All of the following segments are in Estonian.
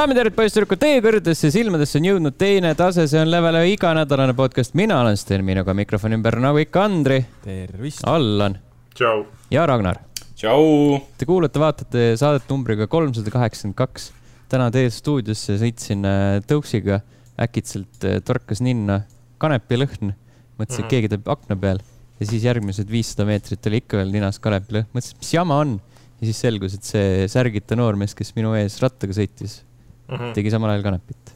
daamid ja härrad, poisssüdrukud, teie kõrgedesse silmadesse on jõudnud teine tase, see on Level ühe iganädalane podcast, mina olen Sten, minuga mikrofoni ümber nagu ikka Andri, tervist. Allan tšau. ja Ragnar. tšau. Te kuulate-vaatate saadet numbriga kolmsada kaheksakümmend kaks. täna teie stuudiosse sõitsin äh, tõuksiga, äkitselt äh, torkas ninna kanepilõhn. mõtlesin, et Mhm. keegi teeb akna peal ja siis järgmised viissada meetrit oli ikka veel ninas kanepilõhn. mõtlesin, mis jama on. ja siis selgus, et see särgita noormees, kes minu ees rattaga sõitis, Mhm. tegi samal ajal kanepit.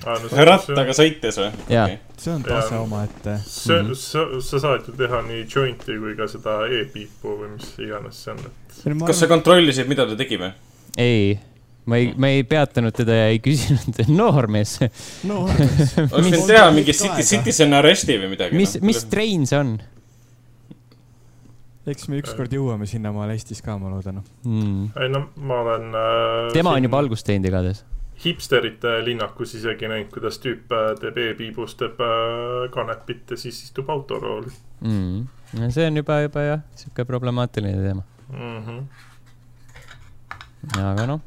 rattaga sõites või? Jaa. see on tase omaette. sa Mhm., sa, sa saad ju teha nii jointi kui ka seda e-piipu või mis iganes see on, et kas sa kontrollisid, mida ta tegi või? ei, ma ei, ma ei peatanud teda ja ei küsinud, noormees, no oleks Mis- võinud teha mingi city, citizen arrest'i või midagi. mis, mis trein see on eks me ükskord jõuame sinnamaale Eestis ka, ma loodan. mm.? ei no ma olen äh, tema on siin juba algust teinud igatahes. Hipsterite linnakus isegi näinud, kuidas tüüp äh, teeb e-piibus, teeb äh, kanepit ja siis istub autorooli mm.. see on juba, juba jah, sihuke problemaatiline teema. mm. -hmm. aga noh,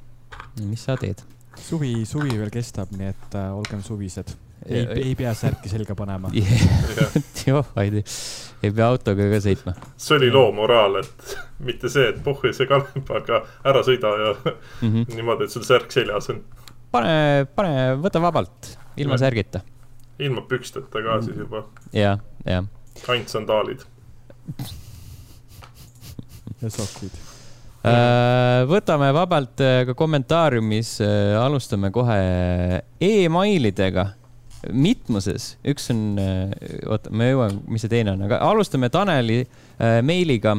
mis sa teed? suvi, suvi veel kestab, nii et äh, olgem suvised. ei, ei pea särki selga panema. joh, ei, ei pea autoga ka sõitma. see oli loo moraal, et mitte see, et pohhu see kanep, aga ära sõida ja Mm -hmm. niimoodi, et sul särk seljas on. pane, pane, võta vabalt, ilma Jah. särgita. ilma püksteta ka siis juba, ja, ja. ainult sandaalid. ja sokid. Äh, võtame vabalt äh, ka kommentaariumis, alustame kohe emailidega mitmuses, üks on, oota, ma jõuan, mis see teine on, aga alustame Taneli äh, meiliga.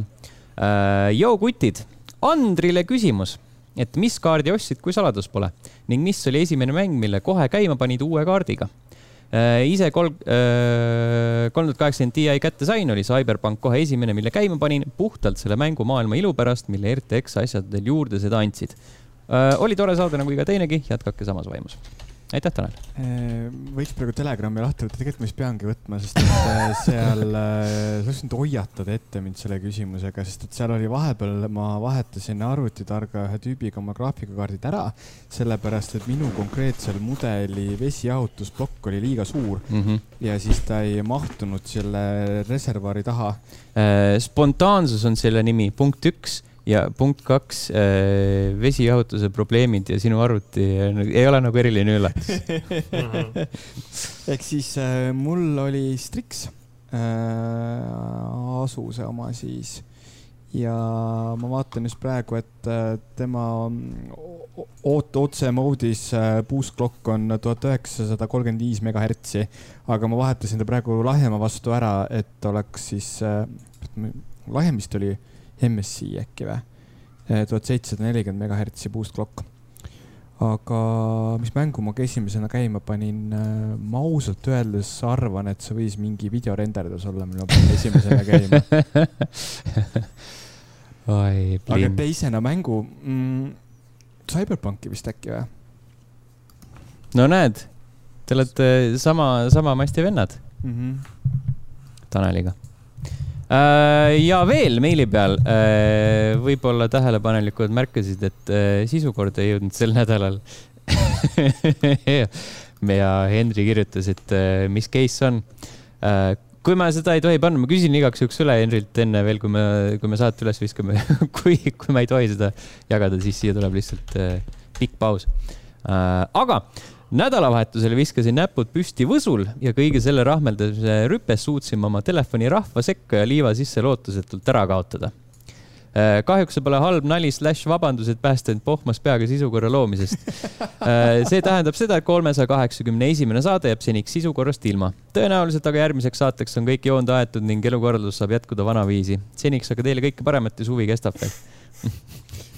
joo kutid, Andrile küsimus, et mis kaardi ostsid, kui saladus pole ning mis oli esimene mäng, mille kohe käima panid uue kaardiga? ise kolm, kolm tuhat kaheksakümmend Ti kätte sain, oli Cyberpunk kohe esimene, mille käima panin puhtalt selle mängumaailma ilu pärast, mille RTX asjad veel juurde seda andsid. oli tore saade nagu iga teinegi, jätkake samas vaimus. aitäh, Tanel. võiks praegu Telegrami lahti võtta, tegelikult ma vist peangi võtma, sest et äh, seal, sa oleks võinud hoiatada ette mind selle küsimusega, sest et seal oli vahepeal, ma vahetasin arvutitarga ühe tüübiga oma graafikakaardid ära, sellepärast et minu konkreetsel mudeli vesijahutusplokk oli liiga suur Mm -hmm. ja siis ta ei mahtunud selle reservuaari taha. spontaansus on selle nimi, punkt üks ja punkt kaks, vesijahutuse probleemid ja sinu arvuti äh, ei ole nagu eriline üllatus. ehk siis äh, mul oli Strix äh,, Asuse oma siis. Ja ma vaatan just praegu, et äh, tema oot-, otse moodis äh, boost clock on tuhat üheksasada kolmkümmend viis megahertsi, aga ma vahetasin ta praegu lahjema vastu ära, et oleks siis äh,, lahjem vist oli MSC äkki või? tuhat seitsesada nelikümmend megahertsi boost clock aga mis mängu ma ka esimesena käima panin, ma ausalt öeldes arvan, et see võis mingi videorenderdus olla, mille ma panin esimesena käima. oi, aga teisena mängu mm,, Cyberpunki vist äkki või? no näed, te olete sama, sama masti vennad Mm -hmm. Taneliga. Ja veel meili peal, võib-olla tähelepanelikud märkasid, et äh, sisukord ei jõudnud sel nädalal. ja Henri kirjutas, et äh, mis case on. kui ma seda ei tohi panna, ma küsin igaks juhuks üle Henrilt enne veel, kui me, kui me saate üles viskame. kui, kui ma ei tohi seda jagada, siis siia tuleb lihtsalt äh, pikk paus. aga nädalavahetusel viskasin näpud püsti Võsul ja kõige selle rahmeldamise rüpes suutsime oma telefoni rahva sekka ja liiva sisse lootusetult ära kaotada. kahjuks see pole halb nali slaš vabandus, et päästa end pohmas peaga sisukorra loomisest. see tähendab seda, et kolmesaja kaheksakümne esimene saade jääb seniks sisukorrast ilma. tõenäoliselt aga järgmiseks saateks on kõik joonde aetud ning elukorraldus saab jätkuda vanaviisi. seniks aga teile kõike paremat ja suvi kestab veel.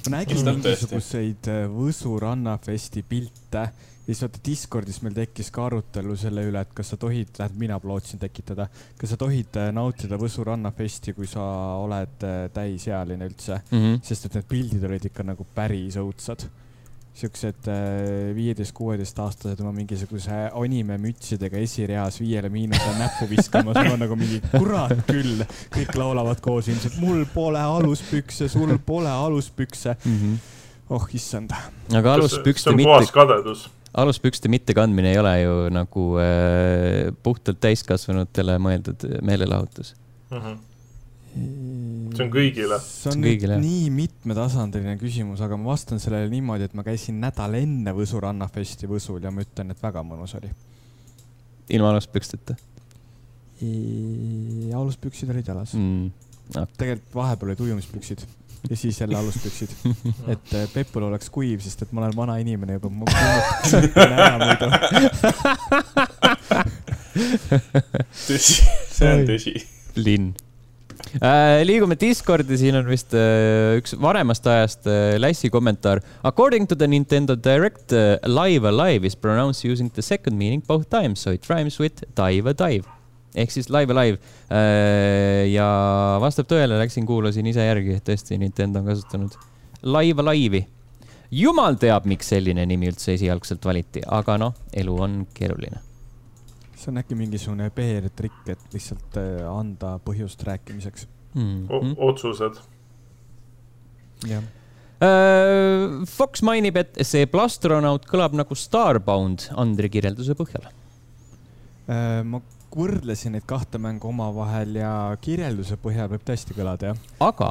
ma nägin mingisuguseid äh, Võsu rannafesti pilte ja siis vaata Discordis meil tekkis ka arutelu selle üle, et kas sa tohid, tähendab mina lootsin tekitada, kas sa tohid äh, nautida Võsu rannafesti, kui sa oled äh, täisealine üldse, sest et need pildid olid ikka nagu päris õudsad. siuksed viieteist-kuueteistaastased oma mingisuguse animemütsidega esireas viiele miinusele näppu viskamas, on nagu mingi kurat küll, kõik laulavad koos ilmselt mul pole aluspükse, sul pole aluspükse. Mhm. oh issand. aga aluspükste mitte. see on puhas kadedus aluspükste mittekandmine ei ole ju nagu äh, puhtalt täiskasvanutele mõeldud meelelahutus mm. -hmm. see on kõigile. see on nüüd nii mitmetasandiline küsimus, aga ma vastan sellele niimoodi, et ma käisin nädal enne Võsu rannafesti Võsul ja ma ütlen, et väga mõnus oli. ilma aluspüksteta? aluspüksid olid jalas mm.. Okay. tegelikult vahepeal olid ujumispüksid ja siis jälle aluspüksid. et äh, Pepul oleks kuiv, sest et ma olen vana inimene juba, tõsi, see on tõsi. linn äh,. liigume Discordi, siin on vist äh, üks vanemast ajast äh, Lässi kommentaar. According to the Nintendo Direct uh,, live alive is pronounced using the second meaning both times, so it rhymes with dive a dive ehk siis Live Alive. Äh, ja vastab tõele, läksin, kuulasin ise järgi, tõesti, Nintendo on kasutanud Live Alive'i. jumal teab, miks selline nimi üldse esialgselt valiti, aga noh, elu on keeruline. see on äkki mingisugune PR-trikk, et lihtsalt äh, anda põhjust rääkimiseks mm. -hmm. otsused. jah äh, Fox mainib, et see plastronaut kõlab nagu Starbound Andri kirjelduse põhjal. ma võrdlesin neid kahte mängu omavahel ja kirjelduse põhjal võib tõesti kõlada, jah. aga?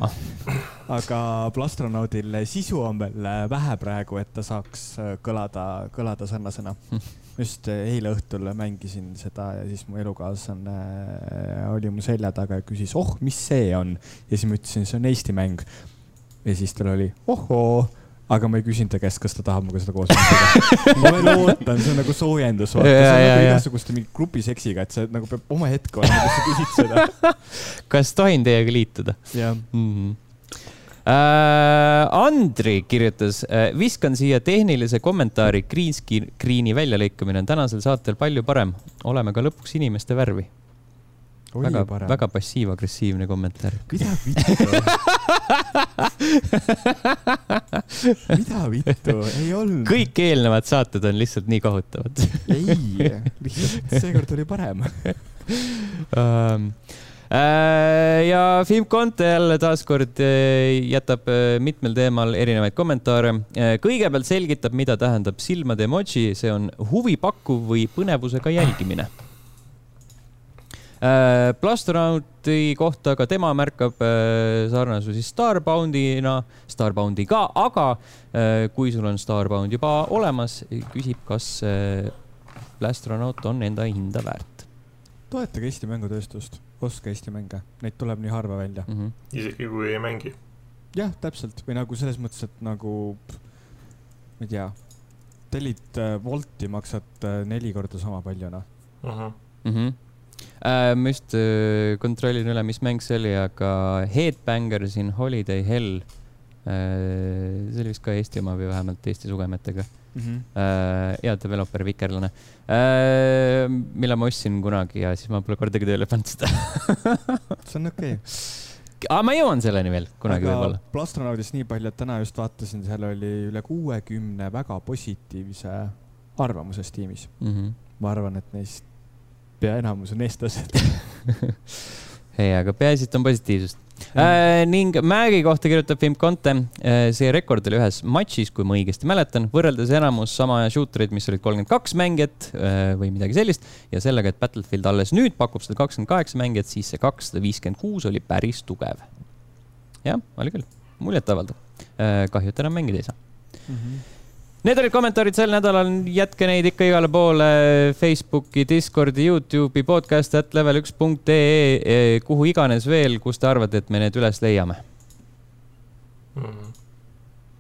aga Plastronaudil sisu on veel vähe praegu, et ta saaks kõlada, kõlada sarnasena hm.. just eile õhtul mängisin seda ja siis mu elukaaslane oli mu selja taga ja küsis, oh, mis see on. ja siis ma ütlesin, see on Eesti mäng. ja siis tal oli, ohoo aga ma ei küsinud ta käest, kas ta tahab minuga seda koos mängida. ma veel ootan, see on nagu soojendus, vaata, see on nagu igasuguste mingi grupiseksiga, et sa nagu peab oma hetk olema, kus sa küsid seda. kas tohin teiega liituda? jah mm -hmm. Uh, Andri kirjutas uh,, viskan siia tehnilise kommentaari, green screen'i väljalõikamine on tänasel saatel palju parem. oleme ka lõpuks inimeste värvi väga, väga passiiv-agressiivne kommentaar. mida vittu? Mida vittu, ei olnud. kõik eelnevad saated on lihtsalt nii kohutavad. Ei, lihtsalt seekord oli parem. Um, ja Film Conte jälle taaskord äh, jätab äh, mitmel teemal erinevaid kommentaare. kõigepealt selgitab, mida tähendab silmade emoji, see on huvipakkuv või põnevusega jälgimine Äh, Plastronauti kohta ka tema märkab äh, sarnasusi Starboundina, Starboundiga, aga äh, kui sul on Starbound juba olemas, küsib, kas Plastronaut on enda hinda väärt. toetage Eesti mängutööstust, ostke Eesti mänge, neid tuleb nii harva välja mm. -hmm. isegi kui ei mängi. jah, täpselt või nagu selles mõttes, et nagu, ma ei tea, tellid Wolti, maksad neli korda sama palju, noh uh -huh. mm. -hmm äh,. ma just äh, kontrollin üle, mis mäng see oli, aga Headbangers in Holiday Hell äh,. see oli vist ka Eesti oma või vähemalt Eesti sugemetega mm. -hmm. Äh, hea developer, vikerlane äh,. mille ma ostsin kunagi ja siis ma pole kordagi tööle pannud seda see on okei okay aga ma jõuan selleni veel kunagi võib-olla. Plastronaudist nii palju, et täna just vaatasin, seal oli üle kuuekümne väga positiivse arvamuses tiimis mm. -hmm. ma arvan, et neist pea enamus on eestlased ei, aga peaasi, et on positiivsust äh,. ning Mägi kohta kirjutab Film Conte äh,. see rekord oli ühes matšis, kui ma õigesti mäletan, võrreldes enamus sama shootereid, mis olid kolmkümmend kaks mängijat äh, või midagi sellist ja sellega, et Battlefield alles nüüd pakub seda kakskümmend kaheksa mängijat, siis see kakssada viiskümmend kuus oli päris tugev. jah, oli küll, muljetavaldav äh,. kahju, et enam mängida ei saa mm. -hmm Need olid kommentaarid sel nädalal, jätke neid ikka igale poole Facebooki, Discordi, Youtube'i, podcast at level üks punkt ee, kuhu iganes veel, kus te arvate, et me need üles leiame mm.?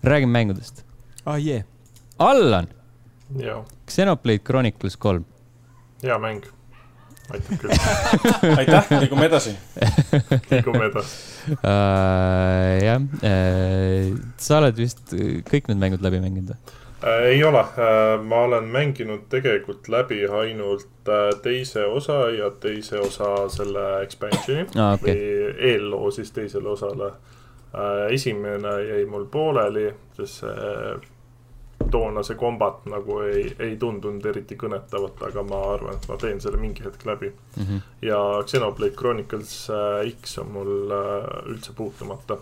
räägime mängudest. ah, jee yeah.. Allan. Xenoblade Chronicles kolm. hea mäng aitab küll aitäh, liigume edasi liigume edasi uh,. jah uh,, sa oled vist kõik need mängud läbi mänginud või? Äh, ei ole, äh, ma olen mänginud tegelikult läbi ainult äh, teise osa ja teise osa selle expansion'i ah, okay. või eelloo siis teisele osale. esimene jäi mul pooleli, sest see toona see kombat nagu ei, ei tundunud eriti kõnetavat, aga ma arvan, et ma teen selle mingi hetk läbi mm. -hmm. ja Xenoblade Chronicles X on mul üldse puutumata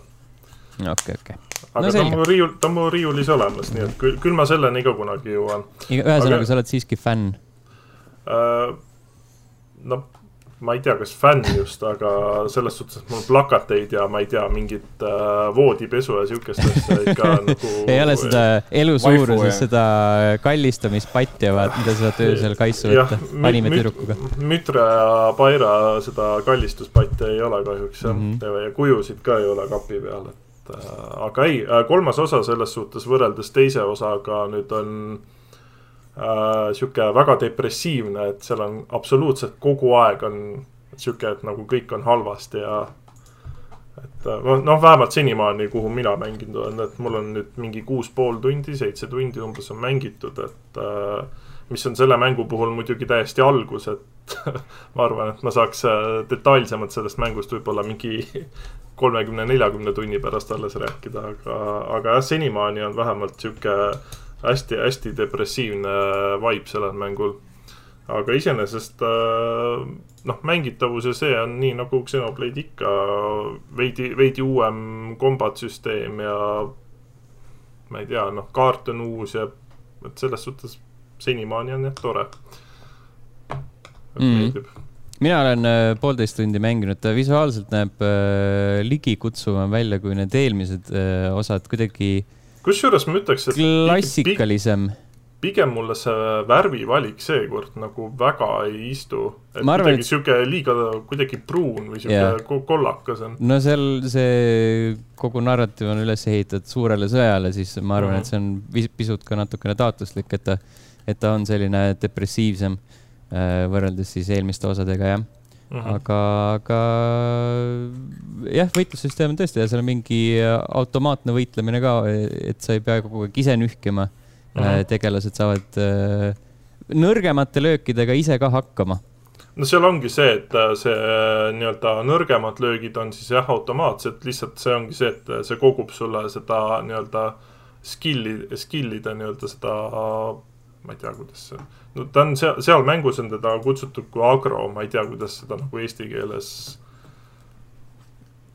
okei, okei. aga No ta on selge. mu riiul, ta on mu riiulis olemas, nii et küll, küll ma selleni ka kunagi jõuan ühesõnaga Aga-, sa oled siiski fänn. äh,. no ma ei tea, kas fänn just, aga selles suhtes, et mul plakateid ja ma ei tea, mingit äh, voodipesu ja siukest asja ikka nagu ei ole seda elu suuruses seda kallistamispatti, vaat mida sa saad öösel kaisu võtta, anime tüdrukuga. Mütra ja Paira seda kallistuspatti ei ole kahjuks jah mm. -hmm. ja kujusid ka ei ole kapi peal, et äh, aga ei, kolmas osa selles suhtes võrreldes teise osaga nüüd on äh, sihuke väga depressiivne, et seal on absoluutselt kogu aeg on sihuke, et nagu kõik on halvasti ja et äh, noh- noh, vähemalt senimaani, kuhu mina mänginud olen, et mul on nüüd mingi kuus pool tundi, seitse tundi umbes on mängitud, et äh, mis on selle mängu puhul muidugi täiesti algus, et ma arvan, et ma saaks äh, detailsemalt sellest mängust võib-olla mingi kolmekümne, neljakümne tunni pärast alles rääkida, aga, aga jah, senimaani on vähemalt sihuke hästi-hästi depressiivne vibe sellel mängul. aga iseenesest äh, noh, mängitavus ja see on nii nagu Xenoblade ikka veidi, veidi uuem kombat süsteem ja ma ei tea, noh, kaart on uus ja et selles suhtes senimaani on jah tore. Mhm. meeldib. mina olen äh, poolteist tundi mänginud, ta visuaalselt näeb äh, ligikutsuvam välja kui need eelmised äh, osad, kuidagi kusjuures ma ütleks, et klassikalisem. pigem mulle see värvivalik seekord nagu väga ei istu. et arvan, kuidagi et- sihuke liiga kuidagi pruun või sihuke yeah. kollakas on. no seal see kogu narratiiv on üles ehitatud suurele sõjale, siis ma arvan, Mhm. et see on pisut ka natukene taotluslik, et ta, et ta on selline depressiivsem võrreldes siis eelmiste osadega, jah. Mhm. aga, aga jah, võitlussüsteem on tõesti ja seal on mingi automaatne võitlemine ka, et sa ei pea kogu aeg ise nühkima mm. -hmm. tegelased saavad äh, nõrgemate löökidega ise ka hakkama. no seal ongi see, et äh, see äh, nii-öelda nõrgemad löögid on siis jah, automaatsed, lihtsalt see ongi see, et äh, see kogub sulle seda nii-öelda skill'i, skill'ide nii-öelda seda, ma ei tea, kuidas see, no ta on seal, seal mängus on teda kutsutud kui agro, ma ei tea, kuidas seda nagu eesti keeles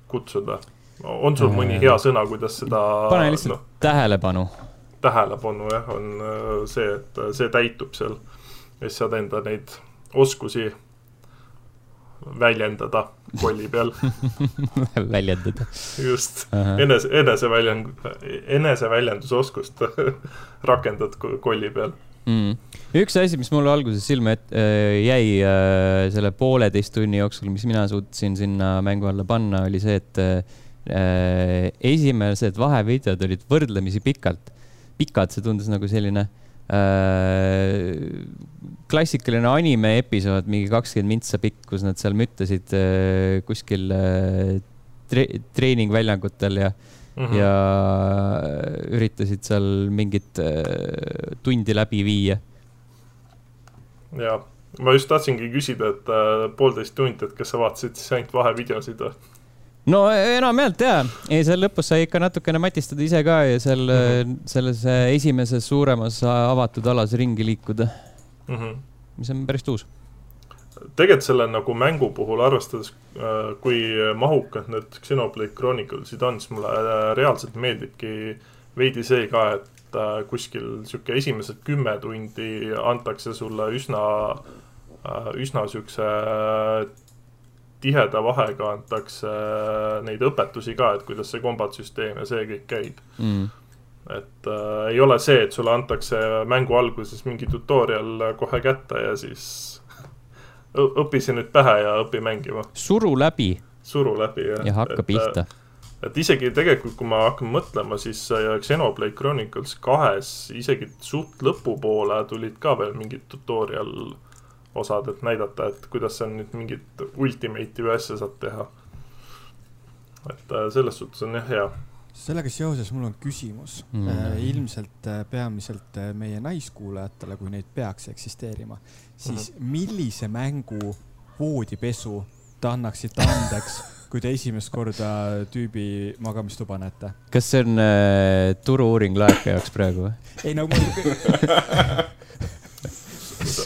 kutsuda. on sul mõni hea sõna, kuidas seda pane lihtsalt no. tähelepanu. tähelepanu jah, on äh, see, et äh, see täitub seal. ja siis saad enda neid oskusi väljendada kolli peal, väljendada. just enese, eneseväljend, eneseväljendusoskust rakendad ko- kolli peal. mm.. üks asi, mis mulle alguses silma et, äh, jäi äh, selle pooleteist tunni jooksul, mis mina suutsin sinna mängu alla panna, oli see, et äh, esimesed vahevideod olid võrdlemisi pikalt, pikad, see tundus nagu selline äh, klassikaline anime episood, mingi kakskümmend mintsa pikk, kus nad seal müttasid äh, kuskil äh, tre treeningväljakutel ja Mhm. Mm -hmm. ja üritasid seal mingit äh, tundi läbi viia. ja ma just tahtsingi küsida, et äh, poolteist tundi, et kas sa vaatasid siis ainult vahevideosid või? no enamjaolt jaa, ei seal lõpus sai ikka natukene matistada ise ka ja seal mm. -hmm. selles äh, esimeses suuremas avatud alas ringi liikuda, Mm -hmm. mis on päris tuus. Tegelikult selle nagu mängu puhul arvestades, kui mahukad need Xenoblade Chronicles'id on, siis mulle äh, reaalselt meeldibki veidi see ka, et äh, kuskil sihuke esimesed kümme tundi antakse sulle üsna, üsna siukse tiheda vahega antakse neid õpetusi ka, et kuidas see kombatsüsteem ja see kõik käib Mm. et äh, ei ole see, et sulle antakse mängu alguses mingi tutorial kohe kätte ja siis õpi see nüüd pähe ja õpi mängima, suru läbi suru läbi ja. ja hakka pihta. et isegi tegelikult, kui ma hakkan mõtlema, siis äh, Xenoblade Chronicles kahes isegi suht lõpupoole tulid ka veel mingid tutorial osad, et näidata, et kuidas sa nüüd mingit ultimate'i või asja saad teha. et äh, selles suhtes on jah hea sellega seoses mul on küsimus Mm. mm., ilmselt äh, peamiselt äh, meie naiskuulajatele, kui neid peaks eksisteerima, siis -hmm. millise mängu voodipesu te annaksite andeks, kui te esimest korda tüübi magamistuba näete? kas see on äh, turu-uuring laeka jaoks praegu või? ei no ma,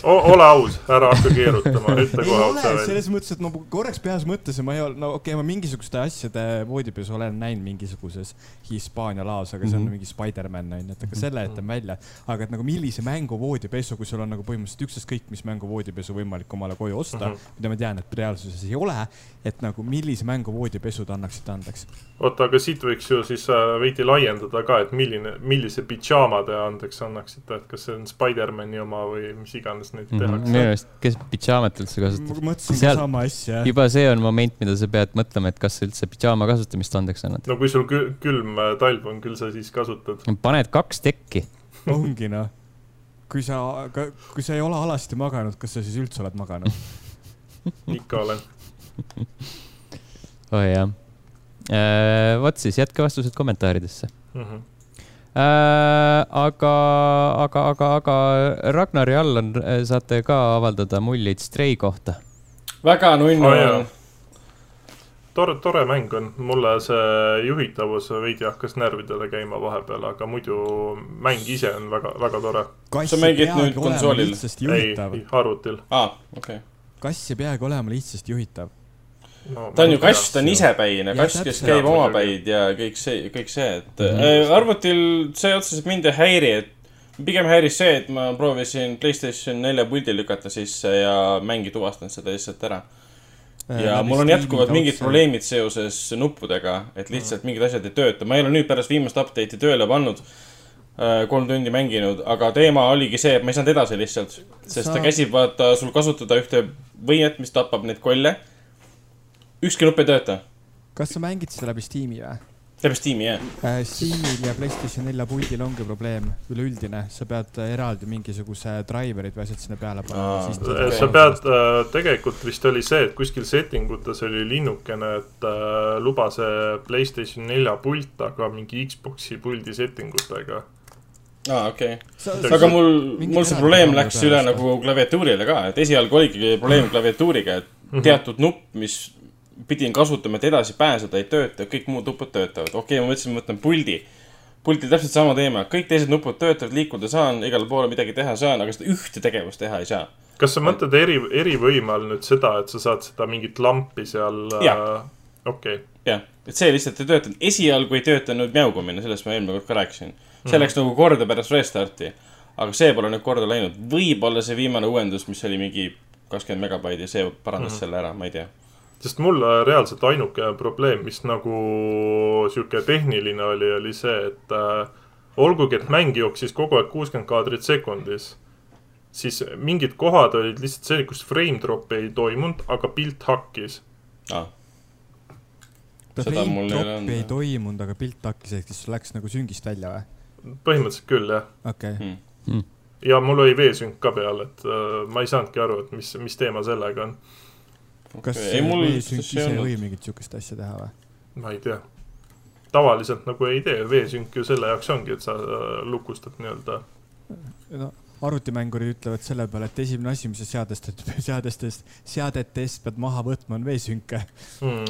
ole aus, ära hakka keerutama, ütle kohe ole otse, välja. selles mõttes, et ma korraks peas mõtlesin, ma ei ole, no okei okay,, ma mingisuguste asjade voodipesu olen näinud mingisuguses Hispaania laos, aga see on Mhm. mingi Spider-man on ju, et aga selle jätan välja. aga et nagu millise mängu voodipesu, kui sul on nagu põhimõtteliselt ükskõik mis mängu voodipesu võimalik omale koju osta Mhm., mida ma tean, et reaalsuses ei ole, et nagu millise mängu voodipesu te annaksite andeks? oota, aga siit võiks ju siis äh, veidi laiendada ka, et milline, millise pidžaama te andeks annaksite, et kas see on Spider-man'i oma või mis iganes neid minu tehakse. meelest, kes pidžaamat üldse ma kasutab. mõtlesin Seal- ka sama asja. juba see on moment, mida sa pead mõtlema, et kas sa üldse pidžaama kasutamist andeks annad. no kui sul kül- külm äh, talv on, küll sa siis kasutad. paned kaks tekki. ongi noh, kui sa, kui sa ei ole alasti maganud, kas sa siis üldse oled maganud? ikka olen. oh, jah. vot siis jätke vastused kommentaaridesse. Mhm. Äh, aga, aga, aga, aga Ragnar ja Allan äh, saate ka avaldada muljeid Stray kohta. väga nunnu on. tore, tore mäng on, mulle see juhitavus veidi hakkas närvidele käima vahepeal, aga muidu mäng ise on väga, väga tore. Sa mängid nüüd konsoolil? ei arvutil aa, okei. kass ei peagi olema lihtsasti juhitav. no,. ta on ju kass, ta on isepäine, kass, kes käib omapäid ja kõik see, kõik see, et Mhm. äh, arvutil see otseselt mind ei häiri, et pigem häiris see, et ma proovisin Playstation nelja puldi lükata sisse ja mäng ei tuvastanud seda lihtsalt ära. Äh, ja mul on jätkuvalt mingid. probleemid seoses nuppudega, et lihtsalt mingid asjad ei tööta, ma ei ole nüüd pärast viimast update'i tööle pannud. kolm tundi mänginud, aga teema oligi see, et ma ei saanud edasi lihtsalt, sest ta käsib vaata sul kasutada ühte võimet, mis tapab neid kolle. Ükski nupp ei tööta, kas sa mängid seda läbi Steam'i või? läbi Steam'i jah. Steam'il ja Playstation nelja puldil ongi probleem üleüldine, sa pead äh, eraldi mingisuguse driver'id või asjad sinna peale panema, siis Okei. sa pead äh,, tegelikult vist oli see, et kuskil setting utes oli linnukene, et äh, luba see Playstation nelja pult, aga mingi Xbox'i puldi setting utega. aa, okei. sa, Sa- aga mul, mul see probleem läks üle nagu klaviatuurile ka, et esialgu oligi probleem klaviatuuriga, et teatud nupp, mis pidin kasutama, et edasi pääseda, ei tööta, kõik muud nupud töötavad. okei okay,, ma mõtlesin, ma võtan puldi. pultil täpselt sama teema, kõik teised nupud töötavad, liikuda saan, igale poole midagi teha saan, aga seda ühte tegevust teha ei saa. kas sa mõtled eri, erivõime all nüüd seda, et sa saad seda mingit lampi seal äh, okei, jah, et see lihtsalt ei töötanud, esialgu ei töötanud mjaugumine, sellest ma eelmine kord ka rääkisin. see läks nagu korda pärast restarti, aga see pole nüüd korda läinud. võib-olla see viimane uuendus, mis oli mingi kakskümmend megabaidi, see parandas mm -hmm. selle ära, ma ei tea. Sest mul reaalselt ainuke probleem, mis nagu sihuke tehniline oli, oli see, et äh, olgugi, et mäng jooksis kogu aeg kuuskümmend kaadrit sekundis, siis mingid kohad olid lihtsalt sellised, kus frame drop'i ei toimunud, aga pilt hakkis. aa, ta seda mul frame drop'i ei toimunud, aga pilt hakkis, ehk siis läks nagu süngist välja või? põhimõtteliselt küll, jah. okei okay., Hmm. ja mul oli veesünk ka peal, et äh, ma ei saanudki aru, et mis, mis teema sellega on. Kas ei mul veesünk see ise ei või mingit siukest asja teha või? ma ei tea. tavaliselt nagu ei tee, veesünk ju selle jaoks ongi, et sa äh, lukustad nii-öelda. no arvutimängurid ütlevad selle peale, et esimene asi, mis sa seadestest, seadestest, seadetest pead maha võtma, on veesünk. Mm.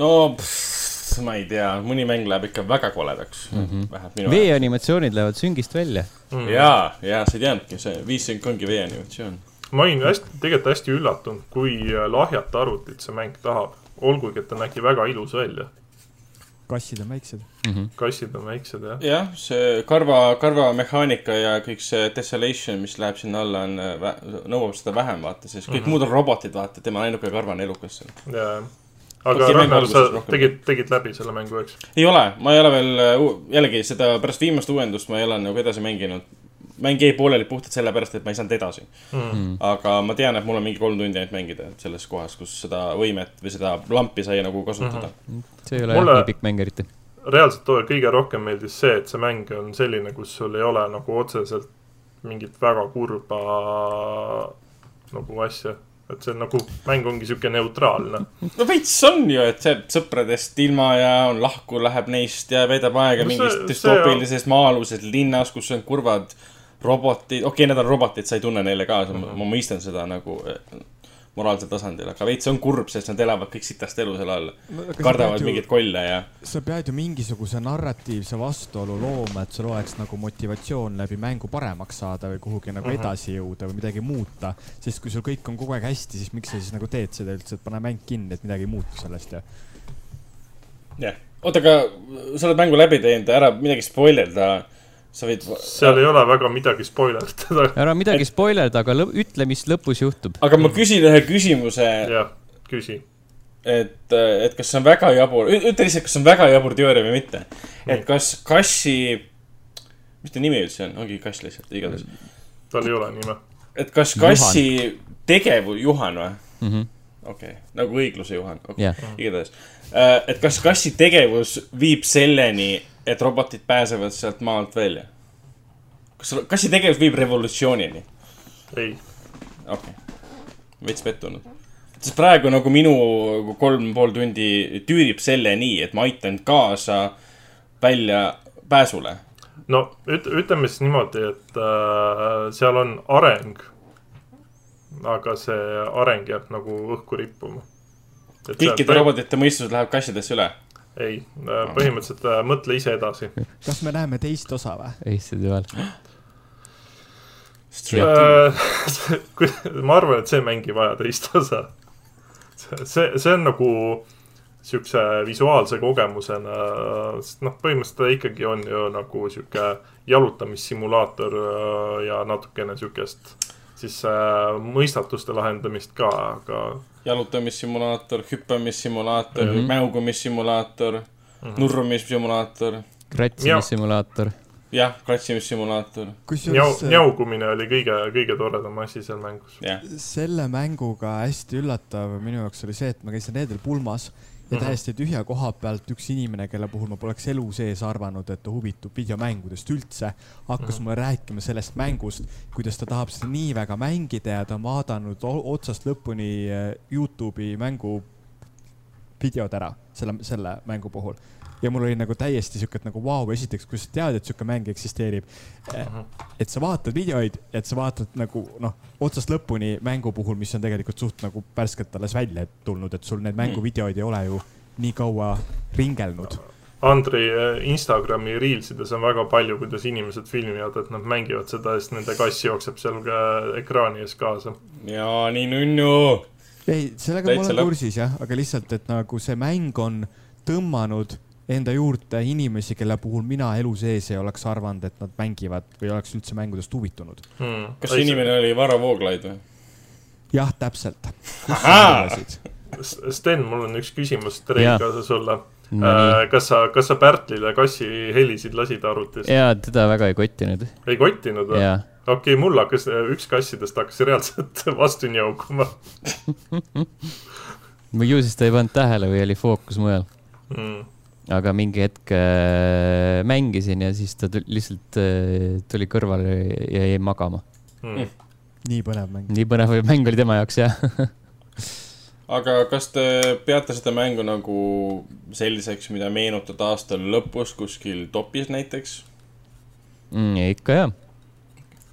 no pff, ma ei tea, mõni mäng läheb ikka väga koledaks mm. -hmm. vähemalt minu vee animatsioonid lähevad süngist välja. Mm. jaa, jaa, sa ei teadnudki, see viissünk ongi vee animatsioon. Ma olin hästi, tegelikult hästi üllatunud, kui äh, lahjat arvutit see mäng tahab. olgugi, et ta nägi väga ilus välja. kassid on väiksed. kassid on väiksed jah. jah, see karva, karvamehaanika ja kõik see tessellation, mis läheb sinna alla, on, nõuab seda vähem, vaata, sest kõik mm. -hmm. muud on robotid, vaata, tema on ainuke karvane elukas seal. ja, aga Okei, okay, mängu Ragnar, sa rohkem. tegid, tegid läbi selle mängu, eks? ei ole, ma ei ole veel, jällegi seda pärast viimast uuendust ma ei ole nagu edasi mänginud. Mäng jäi pooleli puhtalt sellepärast, et ma ei saanud edasi. Mm. aga ma tean, et mul on mingi kolm tundi ainult mängida selles kohas, kus seda võimet või seda lampi sai nagu kasutada mm. see ei ole Mulle- nii pikk mäng eriti. reaalselt tolle kõige rohkem meeldis see, et see mäng on selline, kus sul ei ole nagu otseselt mingit väga kurba nagu asja. et see on nagu, mäng ongi sihuke neutraalne. -hmm. no veits on ju, et see sõpradest ilma ja on lahku, läheb neist ja veedab aega No see- mingis düstoopilises maa-aluses linnas, kus on kurvad robotid, okei okay,, need on robotid, sa ei tunne neile kaasa mm, -hmm. ma mõistan seda nagu. moraalsel tasandil, aga veits on kurb, sest nad elavad kõik sitast elu selle all. kardavad mingeid kolle ja sa pead ju mingisuguse narratiivse vastuolu looma, et sul oleks nagu motivatsioon läbi mängu paremaks saada või kuhugi nagu Mhm. edasi jõuda või midagi muuta. sest kui sul kõik on kogu aeg hästi, siis miks sa siis nagu teed seda üldse, et pane mäng kinni, et midagi ei muutu sellest ja. jah. oota, aga sa oled mängu läbi teinud, ära midagi spoilerda. Sa võid, seal ei ole väga midagi spoilerdada. ära midagi spoilerda, aga lõ- ütle, mis lõpus juhtub. aga ma küsin ühe küsimuse, jah, küsi. et, et kas see on väga jabur, ütle lihtsalt, kas see on väga jabur teooria või mitte. et kas kassi, mis ta nimi üldse on, ongi kass lihtsalt, igatahes. tal ei ole nime. et kas kassi tegevus, Juhan või? Mhm. Okei okay., nagu õigluse Juhan okay., jah, igatahes. et kas kassi tegevus viib selleni, et robotid pääsevad sealt maalt välja? kas kassi tegevus viib revolutsioonini? ei, okei okay., veits pettunud. sest praegu nagu minu kolm pool tundi tüürib selle nii, et ma aitan kaasa väljapääsule. no üt-, ütleme siis niimoodi, et äh, seal on areng. Aga see areng jääb nagu õhku rippuma. kõikide robotite mõistus läheb kassidesse üle. ei, põhimõtteliselt äh, mõtle ise edasi. kas me näeme teist osa või? Eesti peal. Kui- ma arvan, et see mäng ei vaja teist osa. see, see on nagu siukse visuaalse kogemusena, sest noh, põhimõtteliselt ta ikkagi on ju nagu sihuke jalutamissimulaator äh, ja natukene siukest siis äh, mõistatuste lahendamist ka, aga jalutamissimulaator, hüppamissimulaator mm. -hmm. mängumissimulaator mm, -hmm. nurrumissimulaator, kratsimissimulaator. jah, kratsimissimulaator, kusjuures njaugumine oli kõige, kõige toredam asi seal mängus. jah. selle mänguga hästi üllatav minu jaoks oli see, et ma käisin reedel pulmas ja Mhm. täiesti tühja koha pealt üks inimene, kelle puhul ma poleks elu sees arvanud, et ta huvitub videomängudest üldse, hakkas Mhm. mulle rääkima sellest mängust, kuidas ta tahab seda nii väga mängida ja ta on vaadanud otsast lõpuni äh, Youtube'i mängu videod ära selle, selle mängu puhul. Ja mul oli nagu täiesti siuke, et nagu vau wow,, esiteks, kui sa tead, et siuke mäng eksisteerib, et sa vaatad videoid, et sa vaatad nagu noh, otsast lõpuni mängu puhul, mis on tegelikult suht nagu värskelt alles välja tulnud, et sul neid mänguvideoid ei ole ju nii kaua ringelnud. Andri äh, Instagrami reelsides on väga palju, kuidas inimesed filmivad, et nad mängivad seda ja siis nende kass jookseb seal ka ekraani ees kaasa. ja nii nunnu. ei, sellega ma Täitsa olen lõpp. kursis jah, aga lihtsalt, et nagu see mäng on tõmmanud enda juurde inimesi, kelle puhul mina elu sees ei oleks arvanud, et nad mängivad või oleks üldse mängudest huvitunud. Hmm. kas see inimene oli Varro Vooglaid või? jah, täpselt. Sten, mul on üks küsimus. Reiga sulle. Nonii. kas sa, kas sa Pärtlile kassi helisid lasid arvutist? jaa, teda väga ei kottinud. ei kottinud või? okei okay,, mul hakkas, üks kassidest hakkas reaalselt vastu njauguma või ju siis ta ei pannud tähele või oli fookus mujal. mm.. Aga mingi hetk äh, mängisin ja siis ta tuli, lihtsalt äh, tuli kõrvale ja jäi magama. Mm. nii põnev mäng. nii põnev mäng oli tema jaoks jah. aga kas te peate seda mängu nagu selliseks, mida meenutada aasta lõpus kuskil topis näiteks? mm,. ikka jah.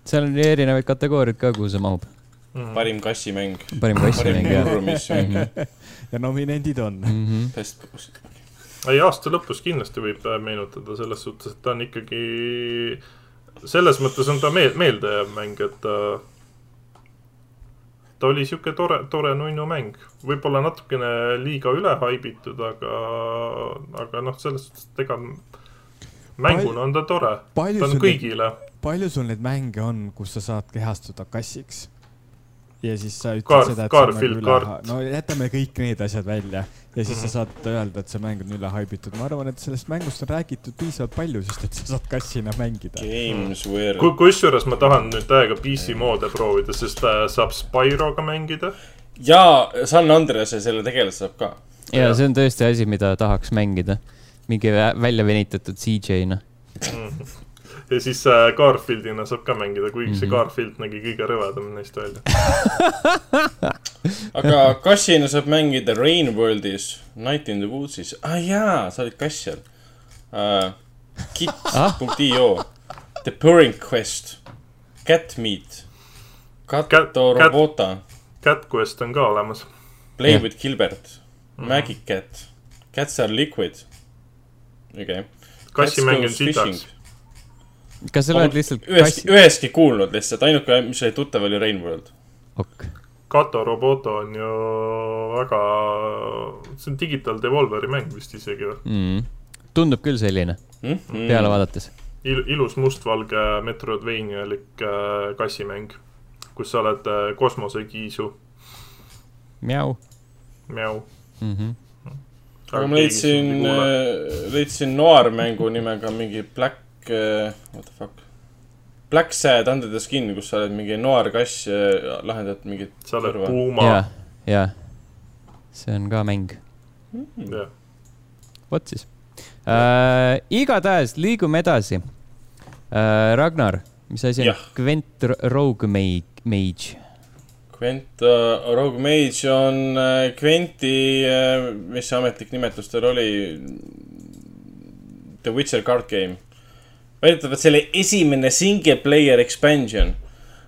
seal on erinevaid kategooriaid ka, kuhu see mahub. Mm. parim kassimäng, parim kassimäng jah. ja nominendid on. Mm -hmm. best, ei, aasta lõpus kindlasti võib äh, meenutada selles suhtes, et ta on ikkagi, selles mõttes on ta meel-, meeldejääv mäng, et ta, ta oli sihuke tore, tore nunnu mäng. võib-olla natukene liiga üle haibitud, aga, aga noh, selles suhtes, et ega mänguna on ta tore. ta on kõigile. palju sul neid mänge on, kus sa saad kehastuda kassiks? Ja siis sa ütled Gar- seda, et Garfield, see on nagu Gart. üle, no jätame kõik need asjad välja ja siis Mhm. sa saad öelda, et see mäng on üle haibitud. ma arvan, et sellest mängust on räägitud piisavalt palju, sest et sa saad kassina mängida. Kui, kusjuures ma tahan nüüd täiega PC moode proovida, sest äh, saab Spyroga mängida. ja San Andrease selle tegelase saab ka. ja see on tõesti asi, mida tahaks mängida. mingi vä- välja venitatud CJ-na. Ja siis äh, Garfieldina saab ka mängida, kuigi see Mhm. Garfield nägi kõige rõvedam neist välja. aga kassina saab mängida Rain Worldis, Night in the Woods'is. aa ah, jaa, sa olid kass seal uh,. Kit.io, The Purring Quest, Cat Meat, Cat- Kato cat- Robota, Cat Quest on ka olemas. Play Jah. with Gilbert, Magic Cat, Cats are liquid. okei okay.. kassimäng on sitaks. Kas sa oled lihtsalt ühestki, kassi, ühestki kuulnud lihtsalt, ainuke, mis oli tuttav, oli Rainworld. ok, Kato Roboto on ju väga, see on Digital Devolveri mäng vist isegi või? mm. tundub küll selline, Mm peale vaadates. Il-, ilus mustvalge Metroidvanialik äh, kassimäng, kus sa oled äh, kosmosekiisu, Mjau mjau. mm. -hmm. aga ma leidsin, leidsin noormängu nimega mingi Black, what the fuck. Black Sad Under the Skin, kus sa oled mingi noor kass ja lahendad mingit sa oled kõrva. Puuma ja, ja see on ka mäng, jah. vot siis äh,. igatahes liigume edasi äh,. Ragnar, mis asi on. Gwent Rogue Mage, Mage? Gwent uh,, Rogue Mage on uh, Gwenti uh,, mis see ametlik nimetus tal oli? The Witcher card game. Väidetavalt selle esimene single player expansion.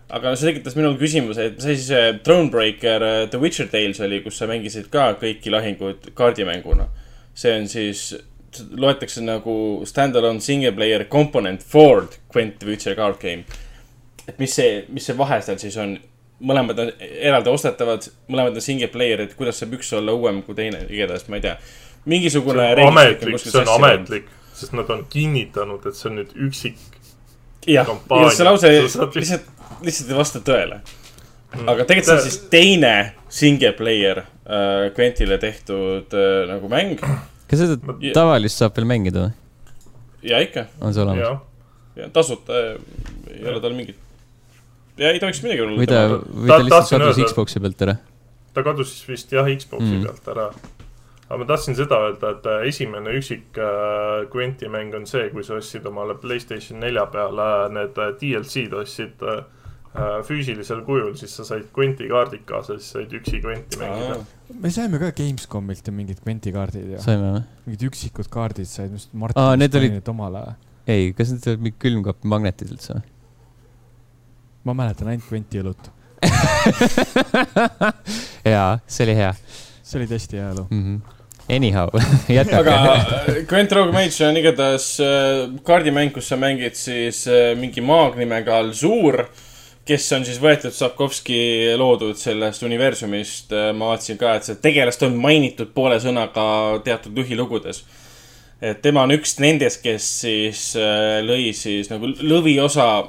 aga see tekitas minul küsimuse, et mis asi see Thronebreaker uh, The Witcher Tales oli, kus sa mängisid ka kõiki lahinguid kaardimänguna. see on siis, loetakse nagu stand-alone single player component for Gwent The Witcher card game. et mis see, mis see vahe seal siis on mõlemad on eraldi ostetavad, mõlemad on single player'id, kuidas saab üks olla uuem kui teine, igatahes ma ei tea. mingisugune see ametlik, see on ametlik, sest nad on kinnitanud, et see on nüüd üksik. jah, kampaania. see lause Sa saad- lihtsalt, lihtsalt ei vasta tõele. aga tegelikult see on siis teine single player äh, Quentile tehtud äh, nagu mäng kas seda Ma- tavalist saab veel mängida või? ja ikka, on see olemas? ja tasuta äh, ei ole tal mingit. ja ei tohiks midagi olla. või ta, või Ta- ta lihtsalt kadus Xbox'i pealt ära? ta kadus siis vist jah, Xbox'i Mm. mm. pealt ära. Aga ma tahtsin seda öelda, et äh, esimene üksik äh, Gwenti mäng on see, kui sa ostsid omale Playstation nelja peale need äh, DLC-d ostsid äh, äh, füüsilisel kujul, siis sa said Gwenti kaardid kaasa, siis said üksi Gwenti mängida. me saime ka Gamescomilt ju mingid Gwenti kaardid ja saime või? mingid üksikud kaardid said, mis Aa, Martin need vist olid- need omale. ei, kas need olid mingid külmkapi magnetid üldse või? ma mäletan ainult Gwenti õlut, jaa, see oli hea see oli tõesti hea elu. mm. -hmm. Anyhow, jätkake aga. äh, Gwent Rogue Mage on igatahes äh, kaardimäng, kus sa mängid siis äh, mingi maag nimega Alzur, kes on siis võetud Sapkovski loodud sellest universumist. ma vaatasin ka, et seda tegelast on mainitud poole sõnaga teatud lühilugudes. et tema on üks nendest, kes siis äh, lõi siis nagu lõviosa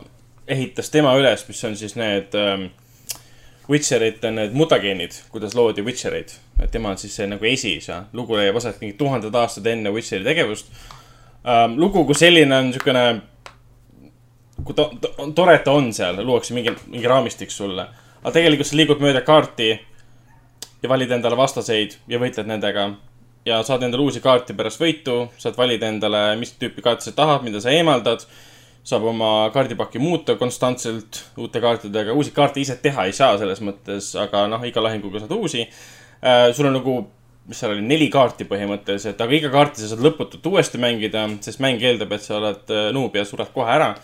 ehitas tema üles, mis on siis need ähm, Witcherite need mutageenid, kuidas loodi Witchereid. et tema on siis see nagu esiisa. lugu leiab aset mingi tuhanded aastad enne Witcheri tegevust ähm,. lugu kui selline on niisugune, kui to, to, tore, et ta on seal, luuakse mingi, mingi raamistik sulle. aga tegelikult sa liigud mööda kaarti ja valid endale vastaseid ja võitled nendega. ja saad endale uusi kaarte pärast võitu, saad valida endale, mis tüüpi kaarte sa tahad, mida sa eemaldad saab oma kaardipakki muuta konstantselt uute kaartidega, uusi kaarte ise teha ei saa selles mõttes, aga noh, iga lahinguga saad uusi äh,. sul on nagu, mis seal oli, neli kaarti põhimõtteliselt, aga iga kaarti sa saad lõputult uuesti mängida, sest mäng eeldab, et sa oled äh, noob ja sured kohe ära.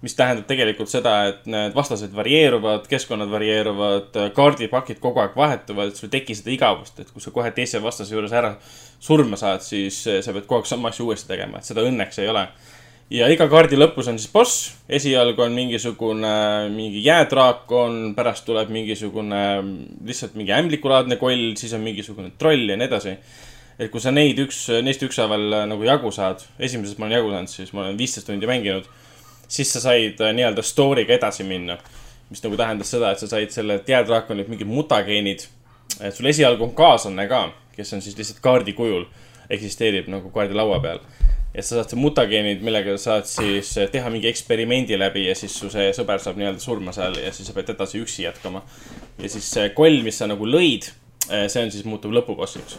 mis tähendab tegelikult seda, et need vastased varieeruvad, keskkonnad varieeruvad, kaardipakid kogu aeg vahetuvad, et sul ei teki seda igavust, et kui sa kohe teise vastase juures ära surma saad, siis äh, sa pead kogu aeg sama asja uuesti tegema, et seda õnneks ei ole ja iga kaardi lõpus on siis boss, esialgu on mingisugune, mingi jäädraakon, pärast tuleb mingisugune lihtsalt mingi ämblikulaadne koll, siis on mingisugune troll ja nii edasi. et kui sa neid üks, neist ükshaaval äh, nagu jagu saad, esimeses ma olen jagu saanud, siis ma olen viisteist tundi mänginud, siis sa said äh, nii-öelda story'ga edasi minna. mis nagu tähendas seda, et sa said selle jäädraakonilt mingid mutageenid. et sul esialgu on kaaslane ka, kes on siis lihtsalt kaardi kujul, eksisteerib nagu kaardilaua peal ja sa saad mutageenid, millega sa saad siis teha mingi eksperimendi läbi ja siis su see sõber saab nii-öelda surma seal ja siis sa pead edasi üksi jätkama. ja siis see koll, mis sa nagu lõid, see on siis muutub lõpubossiks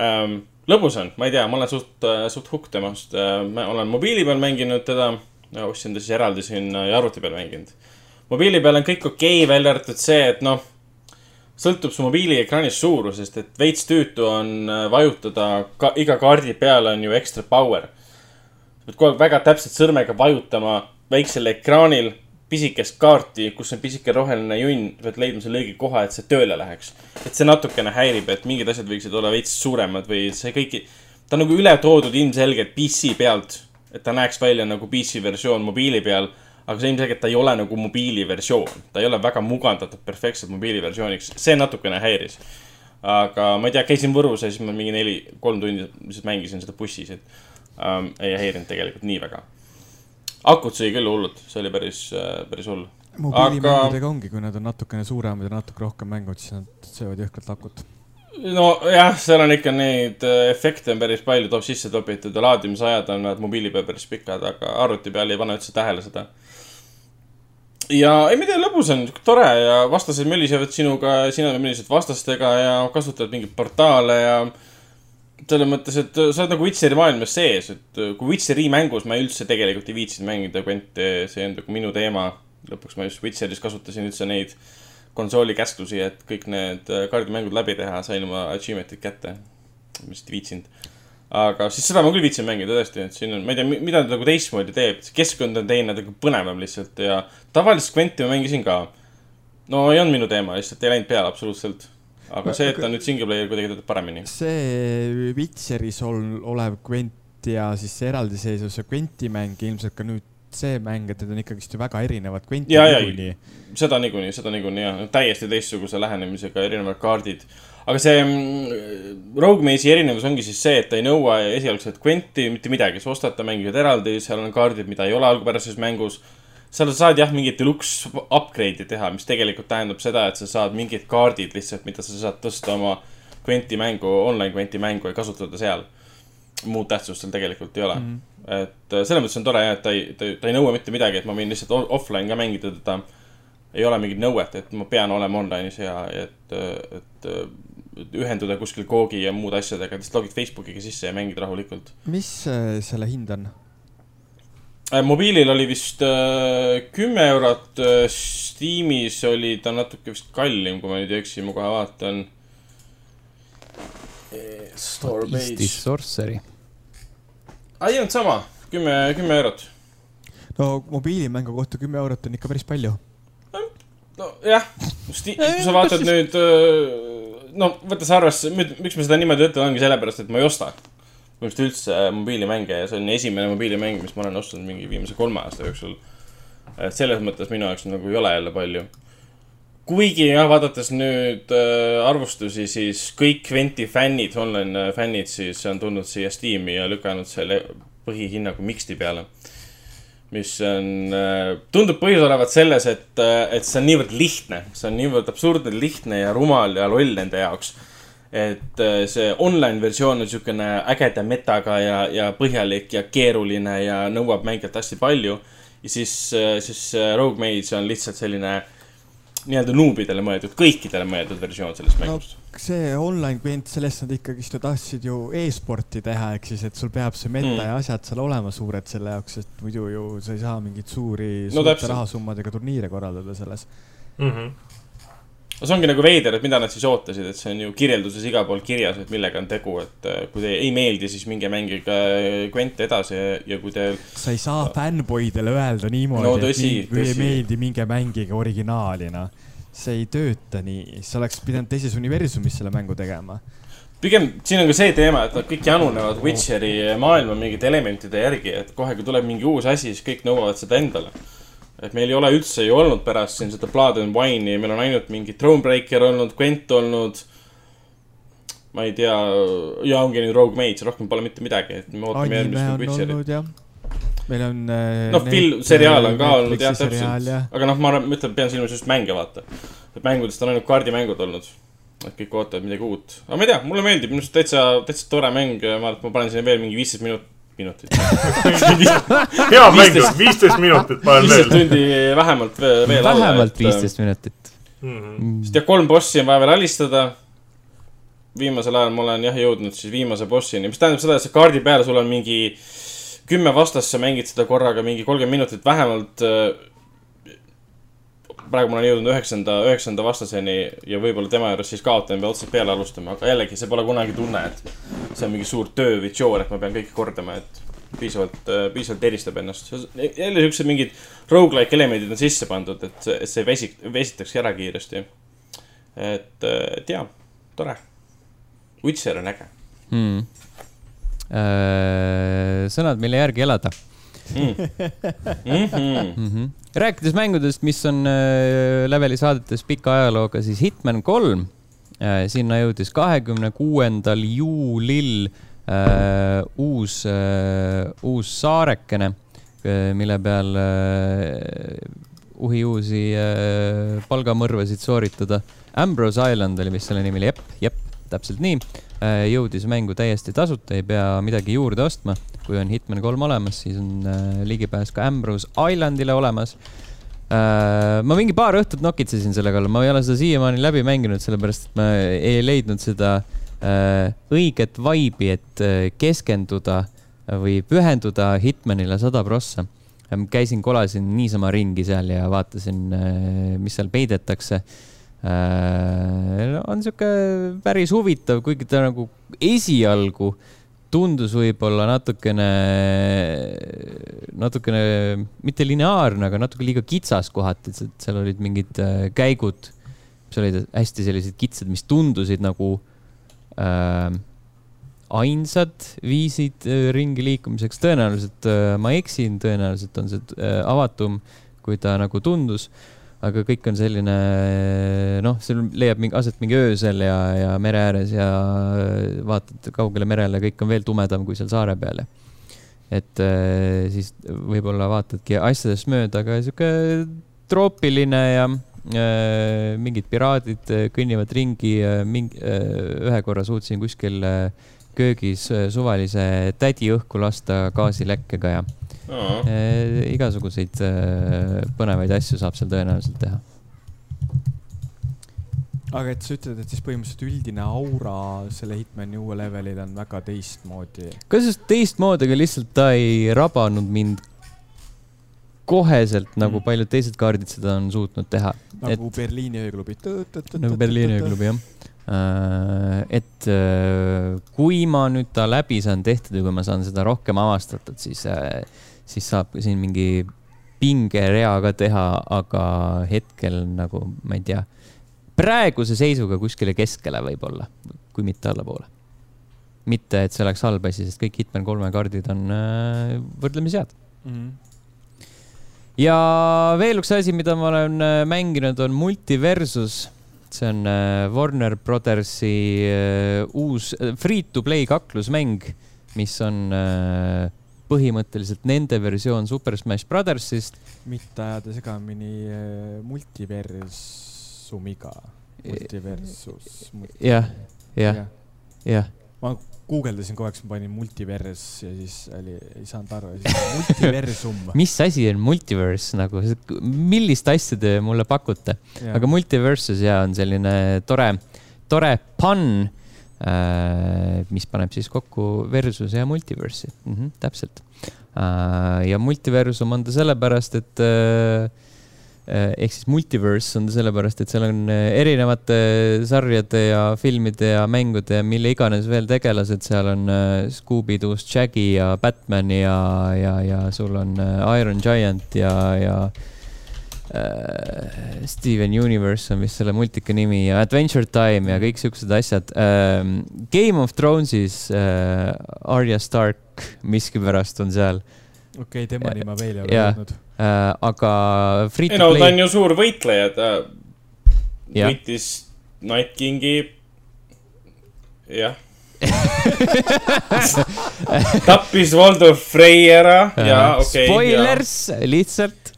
ähm,. lõbus on, ma ei tea, ma olen suht, suht hukk temast, ma olen mobiili peal mänginud teda, ostsin ta siis eraldi siin ja arvuti peal mänginud. mobiili peal on kõik okei okay,, välja arvatud see, et noh sõltub su mobiiliekraanist suurusest, et veits tüütu on äh, vajutada ka iga kaardi peale on ju ekstra power. sa pead kogu aeg väga täpselt sõrmega vajutama väiksel ekraanil pisikest kaarti, kus on pisike roheline junn, pead leidma selle õige koha, et see tööle läheks. et see natukene häirib, et mingid asjad võiksid olla veits suuremad või see kõiki, ta on nagu üle toodud ilmselgelt PC pealt, et ta näeks välja nagu PC versioon mobiili peal aga see ilmselgelt ta ei ole nagu mobiiliversioon, ta ei ole väga mugandatud perfektselt mobiiliversiooniks, see natukene häiris. aga ma ei tea, käisin Võrus ja siis ma mingi neli, kolm tundi lihtsalt mängisin seda bussis, et ähm, ei häirinud tegelikult nii väga. akud sõi küll hullult, see oli päris äh,, päris hull. mobiilimängudega aga... ongi, kui nad on natukene suuremad ja natuke rohkem mängud, siis nad söövad jõhkralt akut nojah, seal on ikka neid äh, efekte on päris palju, tuleb sisse topitud ja laadimisajad on mobiili peal päris pikad, aga arvuti peal ei pane üldse tähele seda ja ei, ma ei tea, lõbus on, tore ja vastased mölisevad sinuga, sina mölised vastastega ja kasutad mingeid portaale ja selles mõttes, et sa oled nagu Witcheri maailmas sees, et kui Witcheri mängus ma üldse tegelikult ei viitsinud mängida Gwente, see on nagu minu teema. lõpuks ma just Witcheris kasutasin üldse neid konsooli käsklusi, et kõik need kaardimängud läbi teha, sain oma achievement'id kätte. ma lihtsalt ei viitsinud aga siis seda ma küll viitsin mängida tõesti, et siin on, ma ei tea, mida ta nagu teistmoodi teeb, keskkond on teine, nagu põnevam lihtsalt ja tavalist Quenti ma mängisin ka. no ei olnud minu teema, lihtsalt ei läinud peale absoluutselt. aga see, et ta nüüd single player kuidagi töötab paremini. see Witcheris ol-, olev Quent ja siis see eraldiseisvuv see Quenti mäng ilmselt ka nüüd see mäng, et need on ikkagist ju väga erinevad. ja, ja, seda niikuinii, seda niikuinii jah, täiesti teistsuguse lähenemisega erinevad kaardid aga see mm, Rogue Maze'i erinevus ongi siis see, et ta ei nõua esialgset Quenti mitte midagi, sa ostad ta mängijad eraldi, seal on kaardid, mida ei ole algupärases mängus. seal sa saad jah, mingit deluxe upgrade'i teha, mis tegelikult tähendab seda, et sa saad mingid kaardid lihtsalt, mida sa saad tõsta oma Quenti mängu, online Quenti mängu ja kasutada seal. muud tähtsust seal tegelikult ei ole mm. -hmm. et äh, selles mõttes on tore jah, et ta ei, ta, ta ei nõua mitte midagi, et ma võin lihtsalt offline ka mängida teda ei ole mingit nõuet, et ma pean olema online'is ja et, et ühenduda kuskil Googi ja muude asjadega, lihtsalt logid Facebookiga sisse ja mängid rahulikult. mis äh, selle hind on? Äh, mobiilil oli vist äh, kümme eurot, Steamis oli ta natuke vist kallim, kui ma nüüd ei eksi, ma kohe vaatan. Starbase. Sorcery. ei olnud sama, kümme, kümme eurot. no mobiilimängu kohta kümme eurot on ikka päris palju. nojah, kui sa vaatad nüüd no võttes arvesse, miks ma seda niimoodi ütlen, ongi sellepärast, et ma ei osta. põhimõtteliselt üldse äh, mobiilimänge ja see on esimene mobiilimäng, mis ma olen ostnud mingi viimase kolme aasta jooksul. et selles mõttes minu jaoks nagu ei ole jälle palju. kuigi jah, vaadates nüüd äh, arvustusi, siis kõik Venti fännid, online äh, fännid siis on tulnud siia Steam'i ja lükanud selle põhihinnaga Mixti peale mis on, äh, tundub põhjus olevat selles, et, äh, et see on niivõrd lihtne, see on niivõrd absurdne, lihtne ja rumal ja loll nende jaoks. et äh, see online versioon on niisugune ägeda metaga ja, ja põhjalik ja keeruline ja nõuab mängijalt hästi palju. ja siis, siis Rogue Mage on lihtsalt selline nii-öelda nuubidele mõeldud, kõikidele mõeldud versioon sellest mängust no,. See online klient, sellest nad ikkagist ju tahtsid ju e-sporti teha, ehk siis, et sul peab see meta mm. ja asjad seal olema suured selle jaoks, sest muidu ju sa ei saa mingeid suuri no, suurte rahasummadega turniire korraldada selles mm. -hmm no see ongi nagu veider, et mida nad siis ootasid, et see on ju kirjelduses igal pool kirjas, et millega on tegu, et äh, kui teile ei meeldi, siis minge mängige Gwent edasi ja kui teil. sa ei saa fännboidele öelda niimoodi no,, et nii, kui tõsi. ei meeldi, minge mängige originaali, noh. See ei tööta nii, sa oleks pidanud teises universumis selle mängu tegema pigem siin on ka see teema, et nad kõik janunevad Witcheri maailma mingite elementide järgi, et kohe, kui tuleb mingi uus asi, siis kõik nõuavad seda endale et meil ei ole üldse ju olnud pärast siin seda Blood and Wine'i, meil on ainult mingi Thronebreaker olnud, Gwent olnud. ma ei tea, ja ongi nüüd Rogue Mage, rohkem pole mitte midagi, et me ootame järgmist Witcheri. Meil on äh,. noh, film, seriaal on ka olnud jah, täpselt, aga noh, ma ütlen, pean silmas just mänge vaata. et mängudest on ainult kaardimängud olnud. et kõik ootavad midagi uut, aga ma ei tea, mulle meeldib, minu arust täitsa, täitsa tore mäng, ma arvan, et ma panen sinna veel mingi viisteist minutit minutit hea mäng, viisteist minutit panen veel. viisteist tundi vähemalt veel. vähemalt viisteist minutit mm. -hmm. sest jah, kolm bossi on vaja veel alistada. viimasel ajal ma olen jah jõudnud siis viimase bossini, mis tähendab seda, et see kaardi peal sul on mingi kümme vastast, sa mängid seda korraga mingi kolmkümmend minutit vähemalt. praegu ma olen jõudnud üheksanda, üheksanda vastaseni ja võib-olla tema juures siis kaotan, pean otsast peale alustama, aga jällegi, see pole kunagi tunne, et see on mingi suur töö või tšoor, et ma pean kõike kordama, et piisavalt, piisavalt eristab ennast. jälle siuksed mingid rogu-like elemendid on sisse pandud, et et see vesik-, vesitaks ära kiiresti. et, et jaa, tore. Witcher on äge hmm.. sõnad, mille järgi elada mm.. Mm -hmm. mm. -hmm. rääkides mängudest, mis on äh, Leveli saadetes pika ajalooga, siis Hitman kolm äh,, sinna jõudis kahekümne kuuendal juulil äh, uus äh,, uus saarekene äh,, mille peal äh, uhiuusi äh, palgamõrvasid sooritada. Ambrose Island oli vist selle nimi, jep, jep, täpselt nii äh,. jõudis mängu täiesti tasuta, ei pea midagi juurde ostma. kui on Hitman kolm olemas, siis on äh, ligipääs ka Ambrose Islandile olemas äh,. ma mingi paar õhtut nokitsesin selle kallal, ma ei ole seda siiamaani läbi mänginud, sellepärast et ma ei leidnud seda õiget vibe'i, et keskenduda või pühenduda Hitmanile sada prossa. käisin, kolasin niisama ringi seal ja vaatasin, mis seal peidetakse äh,. On sihuke päris huvitav, kuigi ta nagu esialgu tundus võib-olla natukene, natukene mitte lineaarne, aga natuke liiga kitsas kohati, et seal olid mingid äh, käigud, mis olid hästi sellised kitsad, mis tundusid nagu äh, ainsad viisid äh, ringi liikumiseks. tõenäoliselt äh, ma eksin, tõenäoliselt on see äh, avatum, kui ta nagu tundus aga kõik on selline noh, seal leiab mingi aset mingi öösel ja, ja mere ääres ja vaatad kaugele merele, kõik on veel tumedam kui seal saare peal. Ja et äh, siis võib-olla vaatadki asjadest mööda, aga sihuke troopiline ja äh, mingid piraadid äh, kõnnivad ringi äh,, mingi äh, ühe korra suutsin kuskil köögis suvalise tädi õhku lasta gaasilekkega ja Oh. igasuguseid äh, põnevaid asju saab seal tõenäoliselt teha. aga et sa ütled, et siis põhimõtteliselt üldine aura selle Hitmani uue levelil on väga teistmoodi. kas just teistmoodi, aga lihtsalt ta ei rabanud mind koheselt, nagu Mm. paljud teised kaardid seda on suutnud teha. nagu Berliini ööklubi. nagu Berliini ööklubi jah. et äh, kui ma nüüd ta läbi saan tehtud ja kui ma saan seda rohkem avastatud, siis, siis saab siin mingi pingerea ka teha, aga hetkel nagu ma ei tea, praeguse seisuga kuskile keskele võib-olla, kui mitte allapoole. mitte, et see oleks halb asi, sest kõik Hitman kolme kaardid on äh, võrdlemisi head. Mhm. ja veel üks asi, mida ma olen äh, mänginud, on Multiversus. see on äh, Warner Brothersi äh, uus äh, free-to-play kaklusmäng, mis on äh, põhimõtteliselt nende versioon Super Smash Brothersist. mitte ajada segamini äh, multiversumiga. Multiversus. jah, jah, jah. ma guugeldasin kogu aeg, siis ma panin multivers ja siis oli, ei saanud aru siis multiversum. mis asi on multiverse nagu, millist asja te mulle pakute? aga multiversus ja on selline tore, tore pann, mis paneb siis kokku versuse ja multiversi mm, -hmm, täpselt. ja multiversum on ta sellepärast, et äh, ehk siis multiverse on ta sellepärast, et seal on äh, erinevate sarjade ja filmide ja mängude ja mille iganes veel tegelased, seal on äh, Scooby-Doo's Shaggy ja Batman ja, ja, ja sul on äh, Iron Giant ja, ja äh, Steven Universe on vist selle multika nimi ja Adventure Time ja kõik siuksed asjad ähm,. Game of Thrones'is äh, Arya Stark miskipärast on seal okei, temani ma veel ei ole jõudnud. äh,, aga free ei no ta play on ju suur võitleja, ta Jah. võitis Night Kingi. jah. tappis Valdo Frey ära ja okei okay,. spoilers lihtsalt.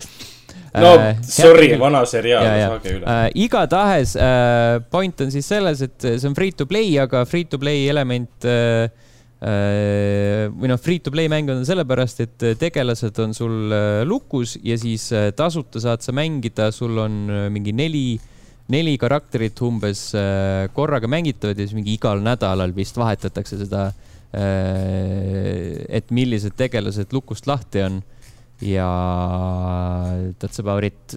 No sorry, vana seriaal, saage üle. äh,. igatahes äh, point on siis selles, et see on free to play, aga free to play element äh, äh, või noh, free to play mäng on sellepärast, et tegelased on sul äh, lukus ja siis äh, tasuta saad sa mängida, sul on äh, mingi neli, neli karakterit umbes äh, korraga mängitavad ja siis mingi igal nädalal vist vahetatakse seda äh,, et millised tegelased lukust lahti on ja that's about it.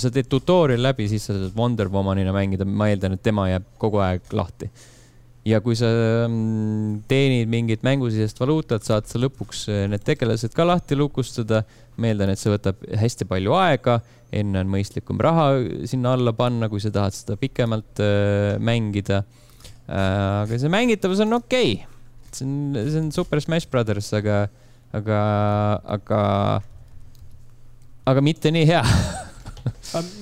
sa teed tutorial läbi, siis sa saad Wonder Womanina mängida, ma eeldan, et tema jääb kogu aeg lahti. ja kui sa mm, teenid mingit mängusisest valuutat, saad sa lõpuks äh, need tegelased ka lahti lukustada. ma eeldan, et see võtab hästi palju aega, enne on mõistlikum raha sinna alla panna, kui sa tahad seda pikemalt äh, mängida äh,. aga see mängitavus on okei okay., see on, see on Super Smash Brothers, aga, aga, aga, aga mitte nii hea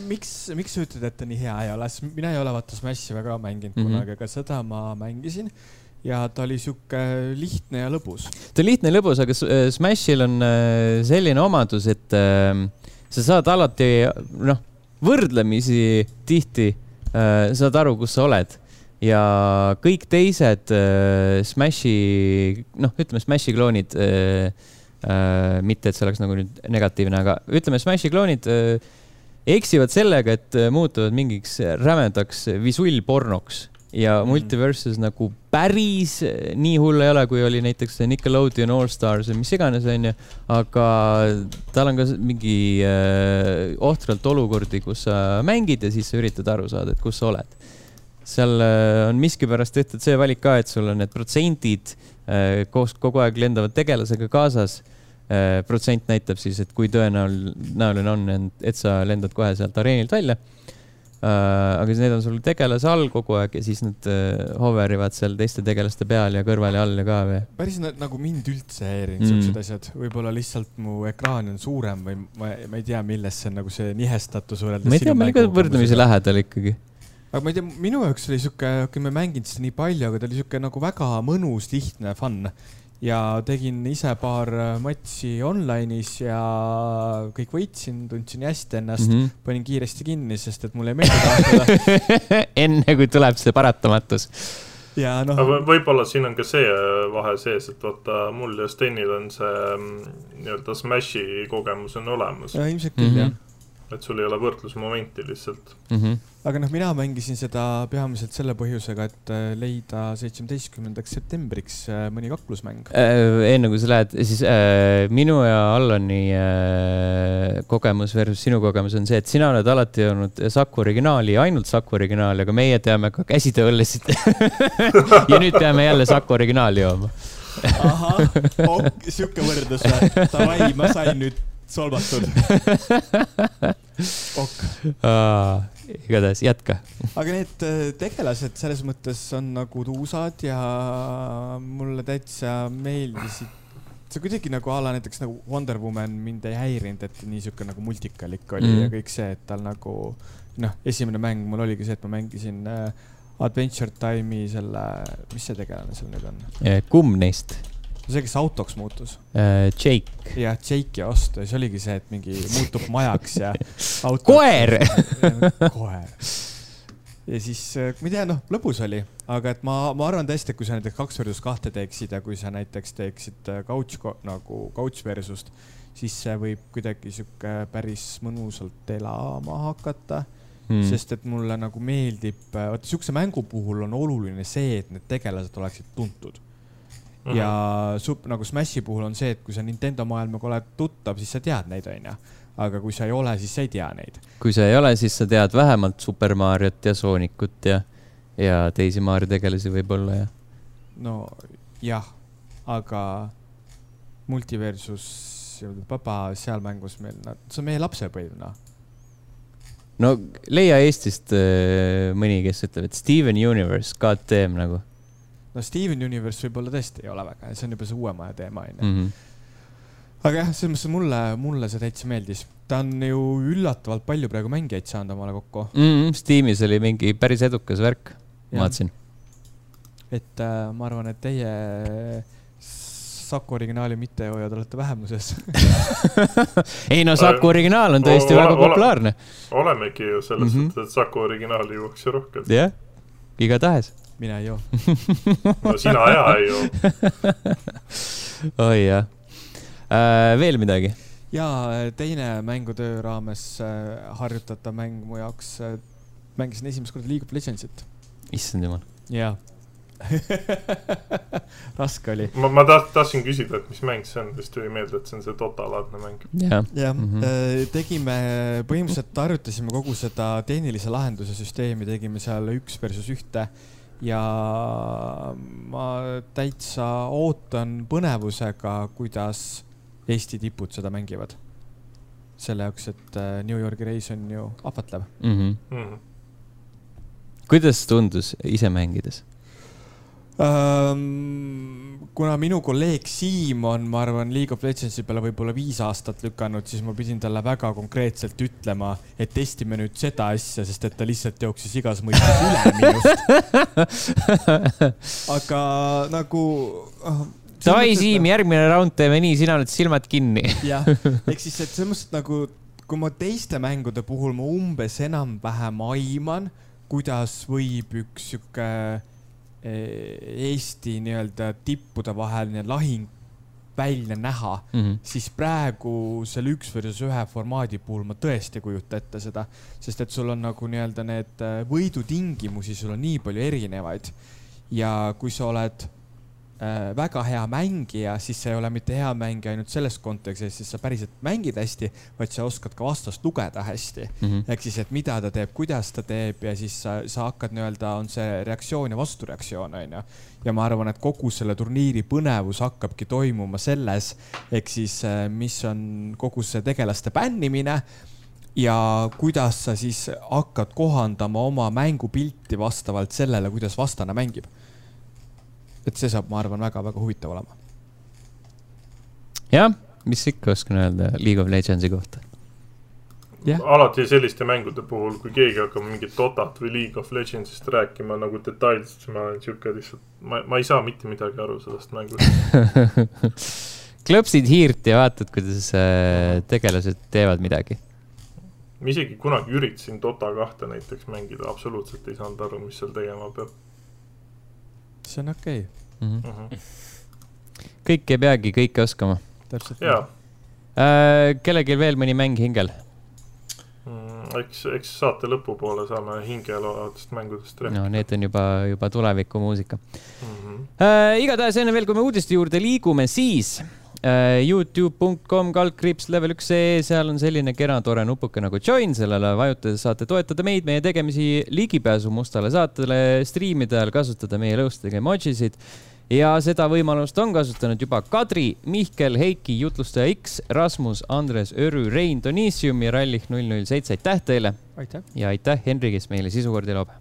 miks, miks sa ütled, et ta nii hea ei ole, sest mina ei ole vaata Smashi väga mänginud mm -hmm. kunagi, aga seda ma mängisin ja ta oli sihuke lihtne ja lõbus. ta on lihtne ja lõbus, aga äh, Smashil on äh, selline omadus, et äh, sa saad alati, noh, võrdlemisi tihti saad aru, kus sa oled ja kõik teised äh, Smashi, noh, ütleme Smashi kloonid äh,, äh, mitte et see oleks nagu nüüd negatiivne, aga ütleme Smashi kloonid äh, eksivad sellega, et äh, muutuvad mingiks rämedaks visullpornoks ja mm. Multiversus nagu päris äh, nii hull ei ole, kui oli näiteks Nickelodeon All Stars või mis iganes, onju. aga tal on ka mingi äh, ohtralt olukordi, kus sa mängid ja siis sa üritad aru saada, et kus sa oled. Seal äh, on miskipärast tehtud see valik ka, et sul on need protsendid äh, koos kogu aeg lendavad tegelasega kaasas Äh, protsent näitab siis, et kui tõenäoline on, et sa lendad kohe sealt areenilt välja. Aga siis need on sul tegelase all kogu aeg ja siis nad hover ivad seal teiste tegelaste peal ja kõrval ja all ja ka või. päris nagu mind üldse häirinud mm. siuksed asjad, võib-olla lihtsalt mu ekraan on suurem või ma, ma ei tea, milles see nagu see nihestatus võrreldes. ma ei tea, ma olin ka võrdlemisi lähedal ikkagi aga ma ei tea, minu jaoks oli sihuke, okei, ma ei mänginud seda nii palju, aga ta oli sihuke nagu väga mõnus, lihtne, fun ja tegin ise paar äh, matši online'is ja kõik võitsin, tundsin hästi ennast mm, -hmm. panin kiiresti kinni, sest et mulle ei meeldi taotleda enne kui tuleb see paratamatus. ja noh. võib-olla siin on ka see äh, vahe sees, et vaata mul ja Stenil on see mm, nii-öelda Smashi kogemus on olemas. ilmselt küll mm -hmm. jah et sul ei ole võrdlusmomenti lihtsalt mm. -hmm. aga noh, mina mängisin seda peamiselt selle põhjusega, et äh, leida seitsmeteistkümnendaks septembriks äh, mõni kaklusmäng äh,. enne kui sa lähed, siis äh, minu ja Allani äh, kogemus versus sinu kogemus on see, et sina oled alati olnud Saku originaali, ainult Saku originaali, aga meie teame ka käsitööõllesid ja nüüd peame jälle Saku originaali jooma ahah, ok, sihuke võrdlus või? Davai, ma sain nüüd solvatud ok. igatahes jätka. aga need äh, tegelased selles mõttes on nagu tuusad ja mulle täitsa meeldisid. see kuidagi nagu a la näiteks nagu Wonder Woman mind ei häirinud, et nii sihuke nagu multikalik oli mm ja kõik see, et tal nagu noh, esimene mäng mul oligi see, et ma mängisin äh, Adventure Time'i selle, mis see tegelane seal nüüd on? kumb neist? See, kes autoks muutus uh,? Jake. jah, Jake'i ostu ja siis oligi see, et mingi muutub majaks ja koer koer. ja siis, äh, ma ei tea, noh, lõbus oli, aga et ma, ma arvan tõesti, et kui sa näiteks kaks versus kahte teeksid ja kui sa näiteks teeksid äh, couch nagu couch versus't, siis see võib kuidagi sihuke päris mõnusalt elama hakata mm.. sest et mulle nagu meeldib, vaata siukse mängu puhul on oluline see, et need tegelased oleksid tuntud Mm -hmm. ja sup-, nagu Smashi puhul on see, et kui sa Nintendo maailmaga oled tuttav, siis sa tead neid, onju. aga kui sa ei ole, siis sa ei tea neid. kui sa ei ole, siis sa tead vähemalt Super Mariot ja Soonicut ja, ja teisi Mario tegelasi võib-olla ja. no jah, aga Multiversus, papa seal mängus meil, see on meie lapsepõlv, noh no leia Eestist äh, mõni, kes ütleb, et Steven Universe, god damn nagu no Steven Universe võib-olla tõesti ei ole väga, see on juba see uue maja teema, onju. Mhm. aga jah, selles mõttes mulle, mulle see täitsa meeldis. ta on ju üllatavalt palju praegu mängijaid saanud omale kokku mm. -hmm. Steamis oli mingi päris edukas värk, ma vaatasin. et äh, ma arvan, et teie Saku originaali mittehoiad olete vähemuses ei no Saku originaal on tõesti ole, väga populaarne. olemegi ju selles mm, -hmm. et Saku originaali juuakse rohkem. jah, igatahes mina ei joo no sina ja ei joo oi jah äh,. veel midagi? ja teine mängutöö raames äh, harjutatav mäng mu jaoks äh,, mängisin esimest korda League of Legendsit. issand jumal. jaa raske oli. ma, ma taht-, tahtsin küsida, et mis mäng see on, vist tuli meelde, et see on see Dota-laadne mäng. jah ja, mm -hmm. tegime, põhimõtteliselt harjutasime kogu seda tehnilise lahenduse süsteemi, tegime seal üks versus ühte ja ma täitsa ootan põnevusega, kuidas Eesti tipud seda mängivad. selle jaoks, et äh, New Yorgi reis on ju ahvatlev mm. -hmm. Mm -hmm. kuidas tundus ise mängides? Kuna minu kolleeg Siim on, ma arvan, League of Legendsi peale võib-olla viis aastat lükanud, siis ma pidin talle väga konkreetselt ütlema, et testime nüüd seda asja, sest et ta lihtsalt jooksis igas mõistes üle minust. aga nagu oh, Davai, Siim, järgmine round teeme nii, sina oled silmad kinni. jah, ehk siis, et selles mõttes nagu, kui ma teiste mängude puhul ma umbes enam-vähem aiman, kuidas võib üks sihuke Eesti nii-öelda tippude vaheline lahing välja näha mm, -hmm. siis praegu selle üks versus ühe formaadi puhul ma tõesti ei kujuta ette seda, sest et sul on nagu nii-öelda need eh, võidutingimusi, sul on nii palju erinevaid. ja kui sa oled väga hea mängija, siis sa ei ole mitte hea mängija ainult selles kontekstis, siis sa päriselt mängid hästi, vaid sa oskad ka vastast lugeda hästi. Mm -hmm.. ehk siis, et mida ta teeb, kuidas ta teeb ja siis sa, sa hakkad nii-öelda, on see reaktsioon ja vastureaktsioon, onju. ja ma arvan, et kogu selle turniiri põnevus hakkabki toimuma selles, ehk siis, äh, mis on kogu see tegelaste bännimine ja kuidas sa siis hakkad kohandama oma mängupilti vastavalt sellele, kuidas vastane mängib et see saab, ma arvan, väga-väga huvitav olema. jah, mis ikka oskan öelda League of Legendsi kohta. Yeah.. alati selliste mängude puhul, kui keegi hakkab mingit Dotat või League of Legendsist rääkima nagu detailselt, siis ma olen sihuke lihtsalt, ma, ma ei saa mitte midagi aru sellest mängust. Klõpsid hiirt ja vaatad, kuidas äh, tegelased teevad midagi. ma isegi kunagi üritasin Dota kahte näiteks mängida, absoluutselt ei saanud aru, mis seal tegema peab see on okei okay. mm. -hmm. kõik ei peagi kõike oskama. täpselt. äh,. kellelgi veel mõni mäng hingel mm,? eks, eks saate lõpupoole saame hingeloavatest mängudest rääkida. no need on juba, juba tulevikumuusika mm. -hmm. Äh, igatahes enne veel, kui me uudiste juurde liigume, siis Äh, Youtube.com kaldkriips level üks ee, seal on selline kena tore nupuke nagu join, sellele vajutades saate toetada meid, meie tegemisi, ligipääsu mustale saatele, striimide ajal kasutada meie lõustega emojisid. Ja seda võimalust on kasutanud juba Kadri, Mihkel, Heiki, jutlustaja X, Rasmus, Andres, Örü, Rein, Donissium ja Rallih null null seitse, aitäh teile! ja aitäh, Henri, kes meile sisukordi loob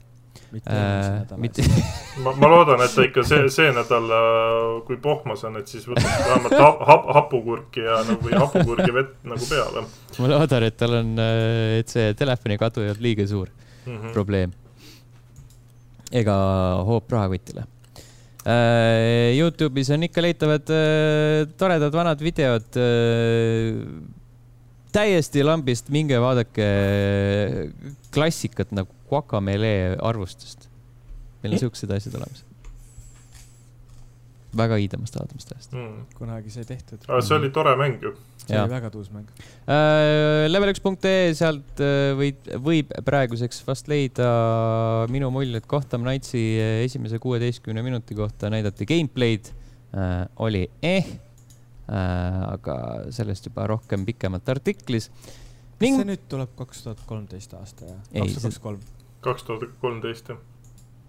mitte eelmise nädala mitte... ma, ma loodan, et ta ikka see, see nädal, äh, kui pohmas on, et siis võtab vähemalt hap, hap, hapukurki ja nagu või hapukurgi vett nagu peale. ma loodan, et tal on, äh, et see telefonikadu ei olnud liiga suur mm -hmm. probleem. ega hoop rahakotile äh,. Youtube'is on ikka leitavad äh, toredad vanad videod äh, täiesti lambist, minge vaadake klassikat nagu Guacamele arvustust. meil on siuksed asjad olemas. väga iidamast aadamast ajast mm.. kunagi sai tehtud. see oli tore mäng ju. see ja. oli väga tuus mäng äh,. Level1.ee, sealt äh, võid, võib praeguseks vast leida minu muljed Gotham Knightsi esimese kuueteistkümne minuti kohta näidati gameplay'd äh,. oli eh aga sellest juba rohkem pikemalt artiklis. kas Ning... see nüüd tuleb kaks tuhat kolmteist aasta ja? kaks tuhat kolm kaks tuhat kolmteist, jah.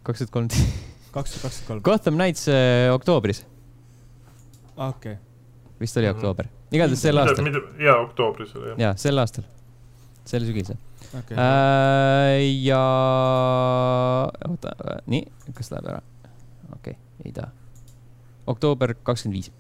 kaks tuhat kolmteist. kaks tuhat kakskümmend kolm. Gotham Knights äh, oktoobris. okei okay.. vist oli mm -hmm. oktoober, igatahes sel aastal. jaa, oktoobris oli jah. jaa, sel aastal, sel sügisel okay.. Äh, ja, oota, nii, kas läheb ära? okei okay,, ei taha. oktoober kakskümmend viis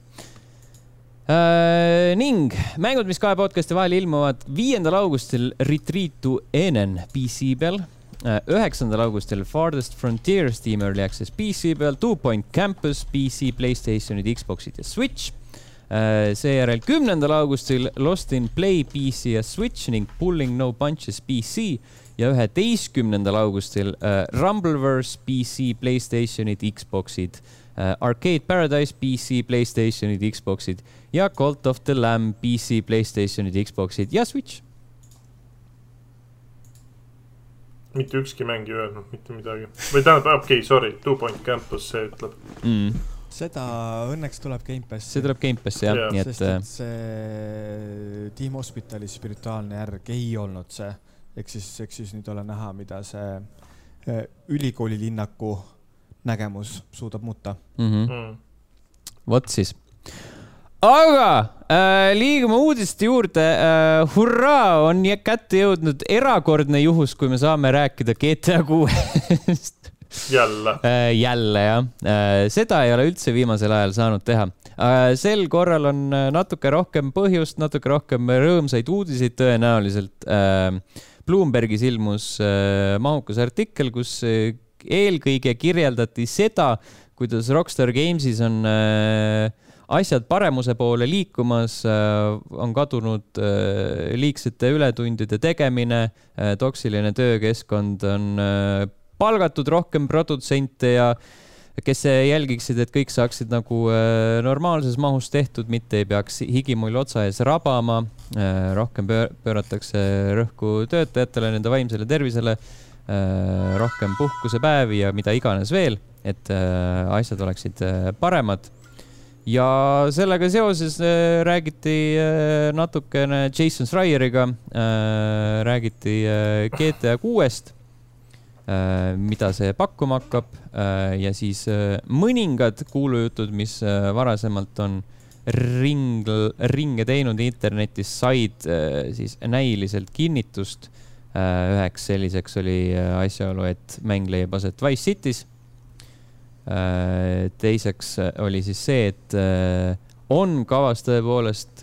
Uh, ning mängud, mis kahe podcast'i vahel ilmuvad viiendal augustil Retreat to Enen PC peal Äh, üheksandal augustil Farthest Frontier Steam Early Access PC peal, Two Point Campus PC, Playstationid, Xboxid ja Switch. Äh, seejärel kümnendal augustil Lost in Play PC ja Switch ning Pulling No Punches PC ja üheteistkümnendal augustil uh, Rumbleverse PC, Playstationid, Xboxid uh,, Arcade Paradise PC, Playstationid, Xboxid ja Cult of the Lamb PC, Playstationid, Xboxid ja Switch mitte ükski mäng ei öelnud mitte midagi. või tähendab, okei okay,, sorry, Two Point Campus, see ütleb mm.. seda õnneks tuleb Gamepassi. see tuleb Gamepassi jah yeah., nii et. sest et see Team Hospitali spirituaalne järg ei olnud see, ehk siis, eks siis nüüd ole näha, mida see ülikooli linnaku nägemus suudab muuta mm. -hmm. mm. vot siis. aga äh, liigume uudiste juurde äh,. hurraa, on kätte jõudnud erakordne juhus, kui me saame rääkida GTA kuuest jälle äh,. jälle jah äh,, seda ei ole üldse viimasel ajal saanud teha äh,. sel korral on äh, natuke rohkem põhjust, natuke rohkem rõõmsaid uudiseid tõenäoliselt äh,. Bloombergis ilmus äh, mahukas artikkel, kus äh, eelkõige kirjeldati seda, kuidas Rockstar Gamesis on äh, asjad paremuse poole liikumas, äh, on kadunud äh, liigsete ületundide tegemine, toksiline töökeskkond on palgatud rohkem produtsente ja kes jälgiksid, et kõik saaksid nagu normaalses mahus tehtud, mitte ei peaks higimull otsa ees rabama. rohkem pööratakse rõhku töötajatele, nende vaimsele tervisele rohkem puhkusepäevi ja mida iganes veel, et äh, asjad oleksid äh, paremad. ja sellega seoses räägiti natukene Jason Schreieriga, räägiti GTA kuuest, mida see pakkuma hakkab ja siis mõningad kuulujutud, mis varasemalt on ring, ringe teinud internetis, said siis näiliselt kinnitust Äh, üheks selliseks oli äh, asjaolu, et mäng leiab aset Wise City's. Äh, teiseks oli siis see, et on kavas tõepoolest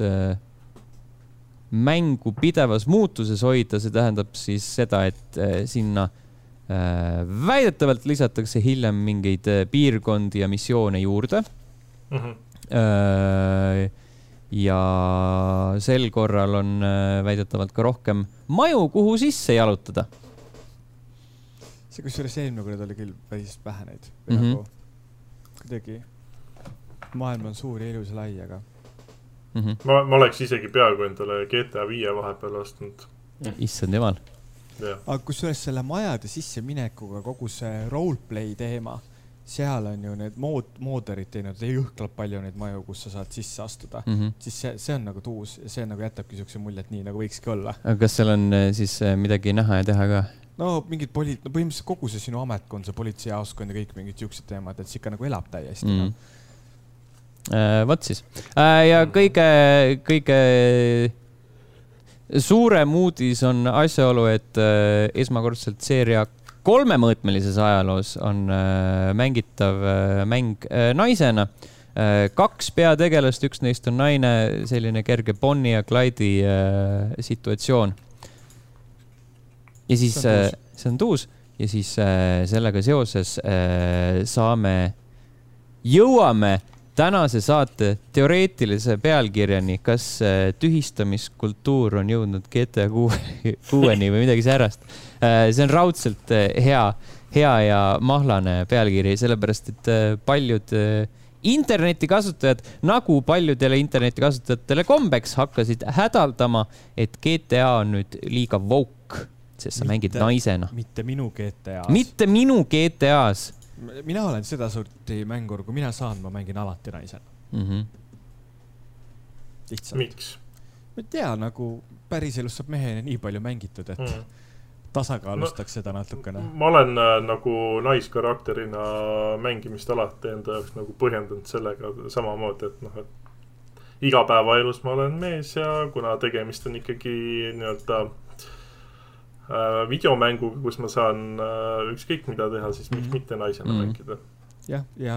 mängu pidevas muutuses hoida, see tähendab siis seda, et sinna väidetavalt lisatakse hiljem mingeid piirkondi ja missioone juurde mm. -hmm ja sel korral on äh, väidetavalt ka rohkem maju, kuhu sisse jalutada. see kusjuures eelmine kord oli küll päris vähe neid mm. -hmm. Nagu kuidagi, maailm on suur ja ilus ja lai, aga mm. -hmm. ma, ma oleks isegi peaaegu endale GTA viie vahepeal ostnud. issand jumal. aga kusjuures selle majade sisseminekuga kogu see roleplay teema seal on ju need mood, mootorid teinud jõhkralt palju neid maju, kus sa saad sisse astuda mm, -hmm. siis see, see on nagu tuus, see nagu jätabki siukse mulje, et nii nagu võikski olla. aga kas seal on äh, siis äh, midagi näha ja teha ka? no mingid poli-, no põhimõtteliselt kogu see sinu ametkond, see politseijaoskond ja kõik mingid siuksed teemad, et see ikka nagu elab täiesti mm. -hmm. no vot siis uh, ja kõige, kõige suurem uudis on asjaolu, et uh, esmakordselt seeria kolmemõõtmelises ajaloos on äh, mängitav äh, mäng äh, naisena. kaks peategelast, üks neist on naine, selline kerge Bonnie ja Clyde'i situatsioon. ja siis see on tuus ja siis sellega seoses saame, jõuame tänase saate teoreetilise pealkirjani, kas tühistamiskultuur on jõudnud GTA kuueni või midagi säärast see on raudselt äh, hea, hea ja mahlane pealkiri, sellepärast et äh, paljud internetikasutajad, nagu paljudele internetikasutajatele kombeks, hakkasid hädaldama, et GTA on nüüd liiga woke, sest sa mitte, mängid naisena. mitte minu GTA-s. mitte minu GTA-s. mina olen sedasorti mängur, kui mina saan, ma mängin alati naisena mm. -hmm. lihtsalt. miks? ma ei tea, nagu päriselus saab mehena nii palju mängitud, et mm tasakaalustaks no, seda natukene. ma olen äh, nagu naiskarakterina mängimist alati enda jaoks nagu põhjendanud sellega samamoodi, et noh, et igapäevaelus ma olen mees ja kuna tegemist on ikkagi nii-öelda äh, videomänguga, kus ma saan äh, ükskõik mida teha, siis miks mm -hmm. mitte naisena mm -hmm. mängida jah, ja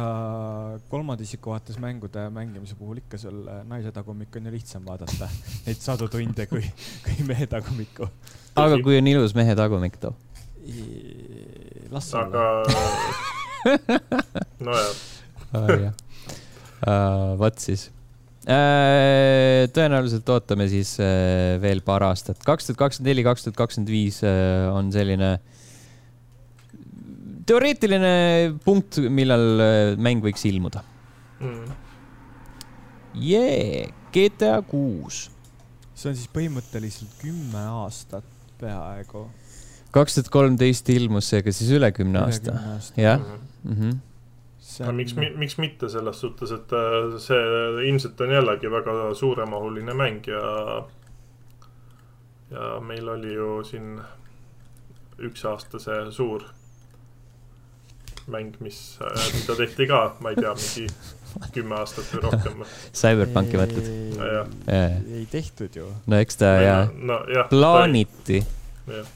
kolmanda isiku vaates mängude mängimise puhul ikka sul äh, naise tagumikku on ju lihtsam vaadata neid sadu tunde kui, kui mehe tagumikku aga kui on ilus mehe tagumik too? las olla. aga nojah ah, uh,. vot siis uh,. tõenäoliselt ootame siis uh, veel paar aastat. kaks tuhat kakskümmend neli, kaks tuhat kakskümmend viis on selline teoreetiline punkt, millal mäng võiks ilmuda mm.. jee, GTA kuus. see on siis põhimõtteliselt kümme aastat peaaegu. kaks tuhat kolmteist ilmus seega siis üle kümne aasta, jah mm -hmm. On... miks, miks mitte selles suhtes, et äh, see ilmselt on jällegi väga suuremahuline mäng ja, ja meil oli ju siin üks aasta see suur mäng, mis, mida tehti ka, ma ei tea, mingi kümme aastat või rohkem. Cyberpunki mõtled? Ei tehtud ju. no eks ta ja no jah. plaaniti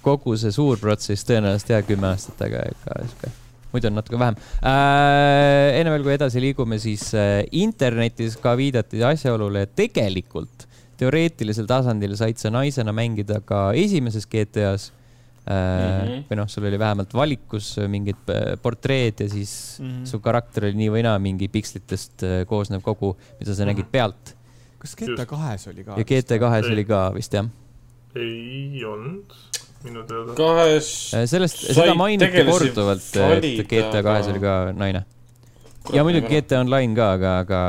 kogu see suur protsess tõenäoliselt jah, kümme aastat, aga ikka sihuke, muidu on natuke vähem äh,. enne veel, kui edasi liigume, siis äh, internetis ka viidati asjaolule, et tegelikult teoreetilisel tasandil said sa naisena mängida ka esimeses GTA-s mm. -hmm. või noh, sul oli vähemalt valikus mingid äh, portreed ja siis mm. -hmm. su karakter oli nii või naa mingi pikslitest äh, koosnev kogu, mida sa nägid Mhm. pealt. kas GTA kahes oli ka? ja GT kahes oli ka vist jah. ei olnud, minu teada. kahes. Sellest, seda mainiti korduvalt, et GTA kahes oli ka naine. ja muidugi GTA Online ka, aga, aga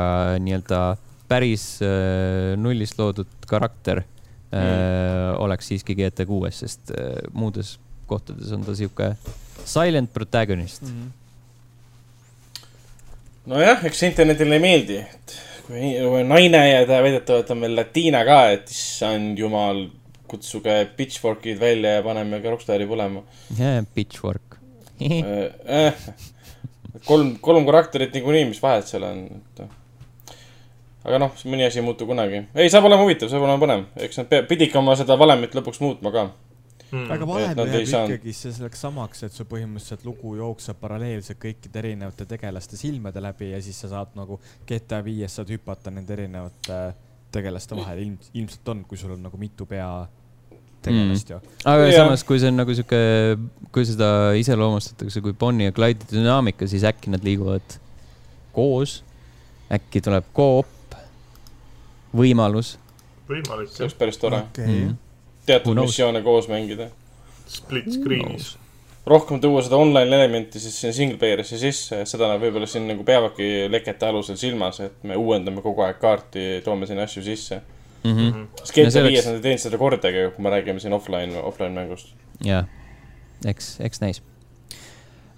nii-öelda päris äh, nullist loodud karakter Mm. oleks siiski GT kuues, sest äh, muudes kohtades on ta sihuke silent protagonist mm. nojah, eks internetile ei meeldi, et kui naine ja ta väidetavalt on veel latiina ka, et issand jumal, kutsuge pitchfork'id välja ja paneme ka Rockstari põlema -hmm. Yeah, pitchfork äh,. kolm, kolm karakterit niikuinii, mis vahet seal on, et. Aga noh, mõni asi ei muutu kunagi. ei, saab olema huvitav, saab olema põnev, eks nad pea- pididki oma seda valemit lõpuks muutma ka. Hmm. aga vahepeal jääb ikkagi see selleks samaks, et su põhimõtteliselt lugu jookseb paralleelselt kõikide erinevate tegelaste silmade läbi ja siis sa saad nagu GTA viies saad hüpata nende erinevate tegelaste vahel, ilm, ilmselt on, kui sul on nagu mitu pea tegelast ju. aga ja. samas, kui see on nagu sihuke, kui seda iseloomustatakse kui Bonnie ja Clyde'i dünaamika, siis äkki nad liiguvad koos. äkki tuleb koop, võimalus. võimalik see jah, oleks päris tore. okei Mhm. Who teatud missioone koos mängida. split screen'is. rohkem tuua seda online elementi siis sinna single player'isse sisse, seda nad võib-olla siin nagu peavadki lekete alusel silmas, et me uuendame kogu aeg kaarti, toome sinna asju sisse. Mm -hmm. Mhm. No oleks- viies nad ei teinud seda kordagi, kui me räägime siin offline, offline mängust. ja, eks, eks näis.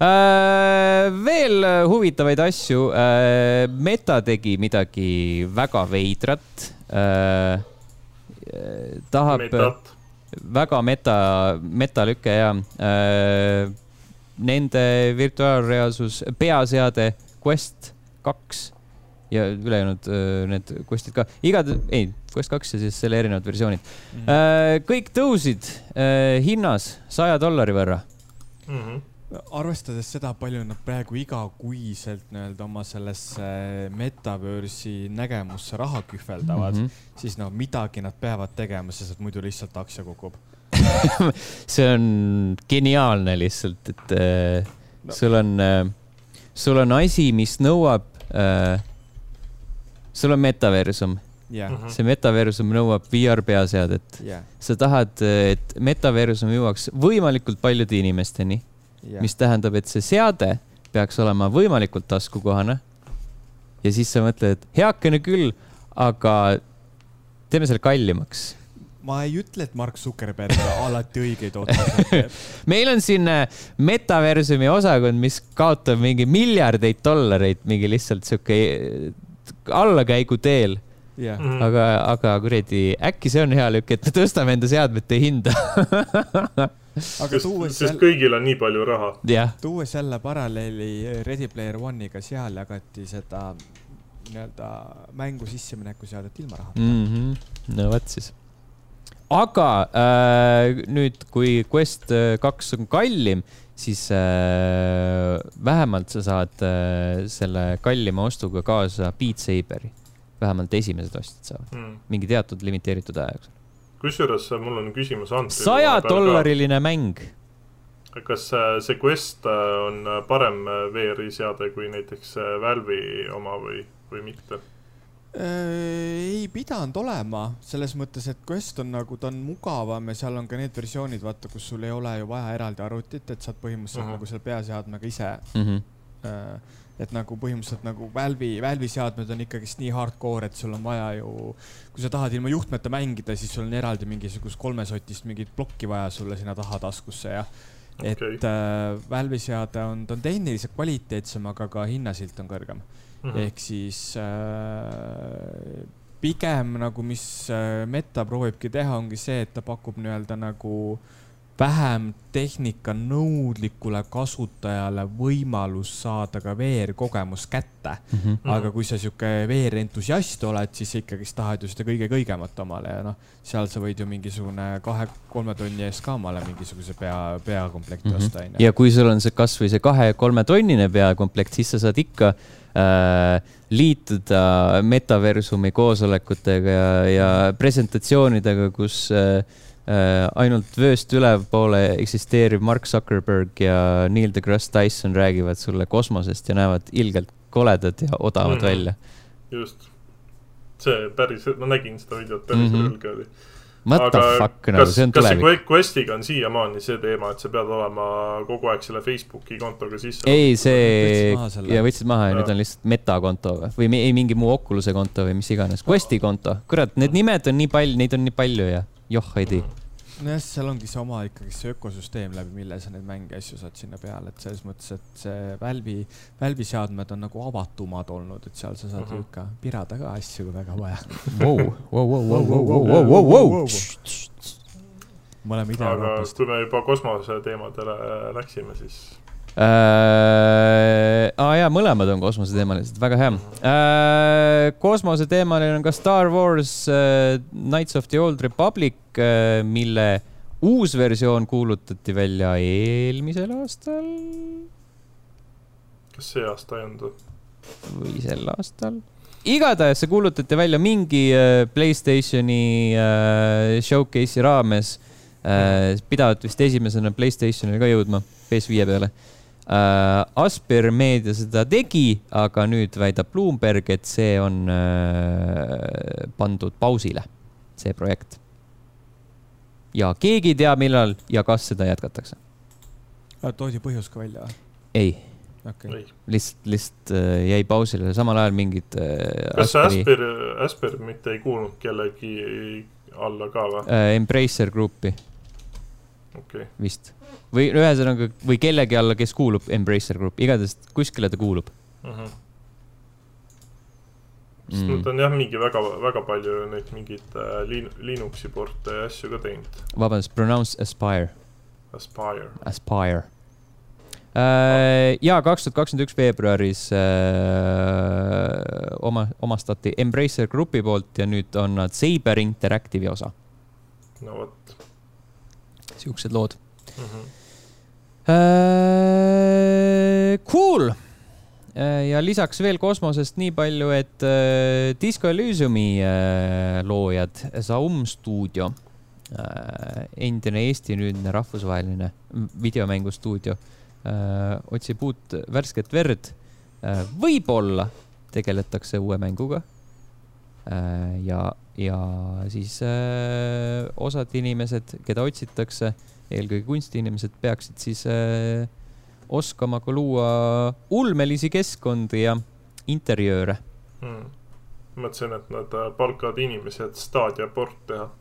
Veel huvitavaid asju äh,. Meta tegi midagi väga veidrat äh,. tahab väga meta, metalüke ja äh, nende virtuaalreaalsus peaseade Quest kaks ja ülejäänud äh, need Questid ka, igad, ei, Quest kaks ja siis selle erinevad versioonid Mhm. äh,. kõik tõusid äh, hinnas saja dollari võrra. Mhm. Arvestades seda, palju nad praegu igakuiselt nii-öelda oma sellesse metaverse'i nägemusse raha kühveldavad mm. -hmm. siis no midagi nad peavad tegema, sest et muidu lihtsalt aktsia kukub. see on geniaalne lihtsalt, et äh, No. sul on äh,, sul on asi, mis nõuab äh,, sul on metaversum, jah, Mhm. see metaversum nõuab VR peaseadet. jah, sa tahad, et metaversum jõuaks võimalikult paljude inimesteni. Mis tähendab, et see seade peaks olema võimalikult taskukohane. ja siis sa mõtled, et heakene küll, aga teeme selle kallimaks ma ei ütle, et Mark Zuckerberg alati õigeid otsuseid teeb. meil on siin äh, metaversumi osakond, mis kaotab mingi miljardeid dollareid mingi lihtsalt sihuke äh, allakäigu teel, jah, Mhm. aga, aga kuradi, äkki see on hea lükk, et me tõstame enda seadmete hinda. aga sest, tuues sest jälle, kõigil on nii palju raha. jah, tuues jälle paralleeli Ready Player One'iga, seal jagati seda nii-öelda mängu sissemineku seadet ilma rahata. mm. -hmm. no vot siis. aga äh, nüüd, kui Quest äh, kaks on kallim, siis äh, vähemalt sa saad äh, selle kallima ostuga kaasa Beat Saberi. vähemalt esimesed ostjad saavad, mingi teatud limiteeritud aja jooksul. Kusjuures äh, mul on küsimus Antile. saja. dollariline mäng. kas äh, see Quest äh, on parem VR-i seade kui näiteks Valve'i oma või, või mitte? Ei pidanud olema, selles mõttes, et Quest on nagu, ta on mugavam ja seal on ka need versioonid, vaata, kus sul ei ole ju vaja eraldi arvutit, et saad põhimõtteliselt uh Mhm. -huh. nagu selle peaseadmega ise Mm -hmm. äh, et nagu põhimõtteliselt nagu Valve'i, Valve'i seadmed on ikkagist nii hardcore, et sul on vaja ju, kui sa tahad ilma juhtmeta mängida, siis sul on eraldi mingisugust kolmesotist mingit plokki vaja sulle sinna taha taskusse ja et Okei. äh, Valve'i seade on, ta on tehniliselt kvaliteetsem, aga ka hinnasilt on kõrgem. Mhm. ehk siis äh, pigem nagu, mis äh, Meta proovibki teha, ongi see, et ta pakub nii-öelda nagu, vähem tehnikanõudlikule kasutajale võimalus saada ka VR-kogemus kätte mm. -hmm. aga kui sa sihuke VR-entusiast oled, siis sa ikkagist tahad ju seda kõige kõigemat omale ja noh, seal sa võid ju mingisugune kahe-kolme tonni eest ka omale mingisuguse pea, peakomplekti mm -hmm. osta, onju. ja kui sul on see kasvõi see kahe-kolmetonnine peakomplekt, siis sa saad ikka äh, liituda metaversumi koosolekutega ja, ja presentatsioonidega, kus äh, ainult vööst ülepoole eksisteeriv Mark Zuckerberg ja Neil deGrasse Tyson räägivad sulle kosmosest ja näevad ilgelt koledad ja odavad mm välja. just. see päris, ma nägin seda videot, päris mm. -hmm. õrge oli. What the fuck nagu, see on kas see tulevik. Que- Questiga on siiamaani see teema, et sa pead olema kogu aeg selle Facebooki kontoga sisse? ei, see Võtsid ja võtsid maha ja nüüd Jaa. on lihtsalt metakonto või, või ei mingi muu Oculus'e konto või mis iganes, Questi konto. kurat, need nimed on nii palju, neid on nii palju ja joh ei tea. nojah, seal ongi see oma ikkagi see ökosüsteem läbi mille sa neid mänge ja asju saad sinna peale, et selles mõttes, et see Valve'i, Valve'i seadmed on nagu avatumad olnud, et seal sa saad Mhm. ju ikka pirada ka asju, kui väga vaja. Me oleme aga Ida-Euroopast. kui me juba kosmose teemadele läksime, siis äh,. aa jaa, mõlemad on kosmoseteemalised, väga hea äh,. kosmoseteemaline on ka Star Wars äh, Knights of the Old Republic äh,, mille uus versioon kuulutati välja eelmisel aastal kas see aasta ei olnud? või sel aastal. igatahes see kuulutati välja mingi äh, Playstationi äh, showcase'i raames äh,. pidavat vist esimesena Playstationile ka jõudma, PS5 peale äh,. Asper Meedia seda tegi, aga nüüd väidab Bloomberg, et see on äh, pandud pausile, see projekt. ja keegi ei tea, millal ja kas seda jätkatakse. toodi põhjus ka välja või? ei, okei. ei. lihtsalt, lihtsalt äh, jäi pausile, samal ajal mingid äh, kas see Asper, Asper mitte ei kuulnud kellegi alla ka või? äh, Embracer Groupi okei, vist. Või ühesõnaga, või kellegi alla, kes kuulub Embracer Group, igatahes kuskile ta kuulub sest mm. nad. on jah, mingi väga, väga palju neid mingeid äh, Lin-, Linuxi porte ja asju ka teinud. vabandust, pronounce Aspire, Aspire. Aspire äh,. ja kaks tuhat kakskümmend üks veebruaris äh, oma, omastati Embracer Groupi poolt ja nüüd on nad Saber Interactive'i osa. no vot siuksed lood mm. -hmm. Cool Äh, ja lisaks veel kosmosest nii palju, et äh, Disco Elysiumi loojad, Zaum stuudio endine Eesti nüüdne rahvusvaheline videomängustuudio otsib uut värsket verd võib-olla tegeletakse uue mänguga ja, ja siis osad inimesed, keda otsitakse, eelkõige kunstiinimesed, peaksid siis äh, oskama ka luua ulmelisi keskkondi ja interjööre. mm.. mõtlesin, et nad äh, palkavad inimesi, et Stadia port teha.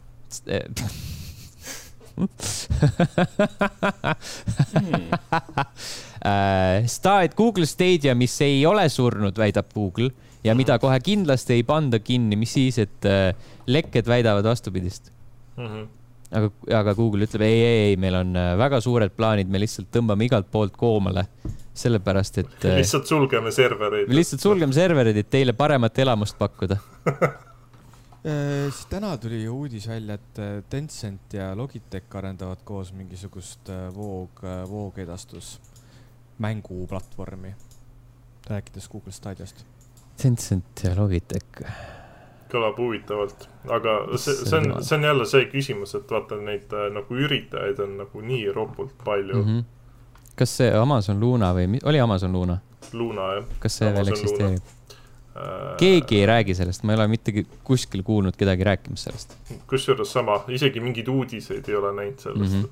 Äh, Stadia, Google Stadia, mis ei ole surnud, väidab Google ja mida kohe kindlasti ei panda kinni, mis siis, et äh, lekked väidavad vastupidist. Mm -hmm. aga, aga Google ütleb ei, ei, ei, meil on äh, väga suured plaanid, me lihtsalt tõmbame igalt poolt koomale, sellepärast et äh, lihtsalt sulgeme servereid. me lihtsalt sulgeme serverid, et teile paremat elamust pakkuda. siis täna tuli ju uudis välja, et äh, Tencent ja Logitech arendavad koos mingisugust äh, voog, voogedastus mänguplatvormi. rääkides Google Stadiast. Tencent ja Logitech. Kõlab huvitavalt, aga see, see on, see on jälle see küsimus, et vaata neid äh, nagu üritajaid on nagu nii ropult palju mm. mm. -hmm. kas see Amazon Luna või oli Amazon Luna. Luna jah kas see Amazon veel eksisteerib? äh,. keegi ei räägi sellest, ma ei ole mitte kuskil kuulnud kedagi rääkimas sellest kusjuures sama, isegi mingeid uudiseid ei ole näinud sellest mm.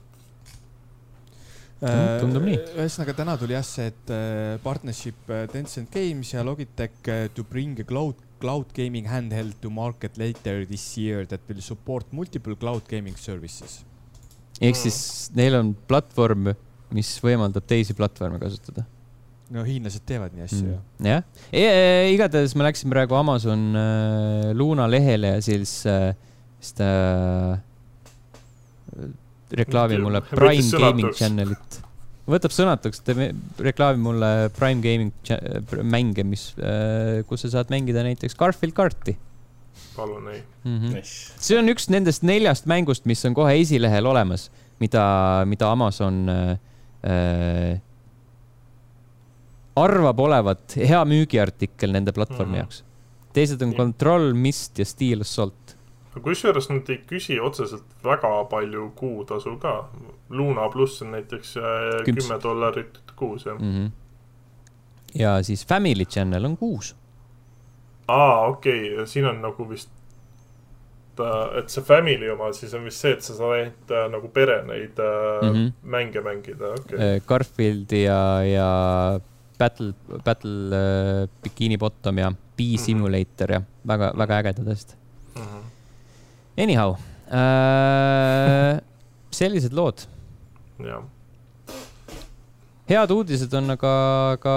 -hmm. tundub nii. Ühesõnaga täna tuli jah see, et partnership Tencent Games ja Logitech to bring a cloud, cloud gaming handheld to market later this year that will support multiple cloud gaming services. ehk Mm. siis neil on platvorm, mis võimaldab teisi platvorme kasutada. no hiinlased teevad nii asju ju. jah e, e, igatahes ma läksin praegu Amazon äh, Luna lehele ja siis äh,, siis ta reklaami Võttis mulle. Prime Gaming Channelit. Võtab sõnatuks, ta me- reklaamib mulle Prime Gaming äh, mänge, mis, kus sa saad mängida näiteks Garfield karti palun ei. mm. -hmm. nice. see on üks nendest neljast mängust, mis on kohe esilehel olemas, mida, mida Amazon äh, äh, arvab olevat hea müügiartikkel nende platvormi Mhm. jaoks. teised on Nii. Control, Mist ja Steel Assault. Kusjuures nad ei küsi otseselt väga palju kuutasu ka. Luna pluss on näiteks äh, kümme dollarit kuus jah. Mm -hmm. ja siis Family Channel on kuus. aa, okei okay., siin on nagu vist, et see family oma siis on vist see, et sa saad ainult äh, nagu pere neid äh, mm. -hmm. mänge mängida, okei okay.. Garfield ja, ja Battle, Battle äh, Bikini Bottom ja Bee Mhm. Simulator ja väga, väga ägedad asjad. Anyhow äh,, sellised lood. jah, head uudised on aga, aga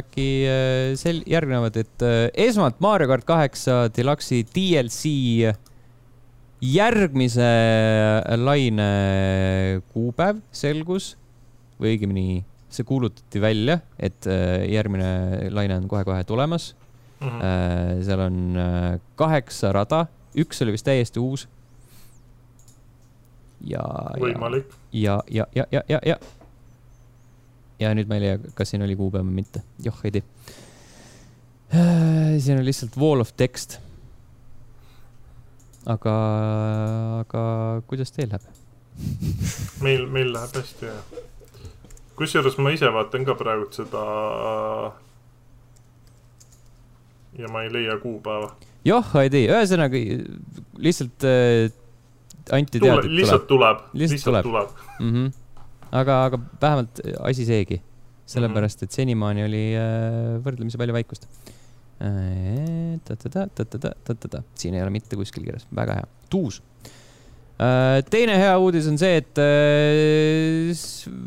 äkki äh, sel-, järgnevad, et äh, esmalt Mario kart kaheksa Deluxe'i DLC järgmise laine kuupäev selgus või õigemini see kuulutati välja, et äh, järgmine laine on kohe-kohe tulemas. mm -hmm. Äh, seal on äh, kaheksa rada, üks oli vist täiesti uus. ja, ja, võimalik. ja, ja, ja, ja, ja, ja. ja nüüd ma ei leia, kas siin oli kuupäev või mitte, joh ei tea. siin on lihtsalt wall of text. aga, aga kuidas teil läheb? meil, meil läheb hästi jah. kusjuures ma ise vaatan ka praegu seda. ja ma ei leia kuupäeva. Joh ei tea, ühesõnaga lihtsalt äh, anti teada, et lihtsalt tuleb, Lihtsalt tuleb. tuleb. mm. -hmm. aga, aga vähemalt asi seegi, sellepärast et senimaani oli äh, võrdlemisi palju vaikust. siin ei ole mitte kuskil kirjas, väga hea, tuus. Teine hea uudis on see, et äh,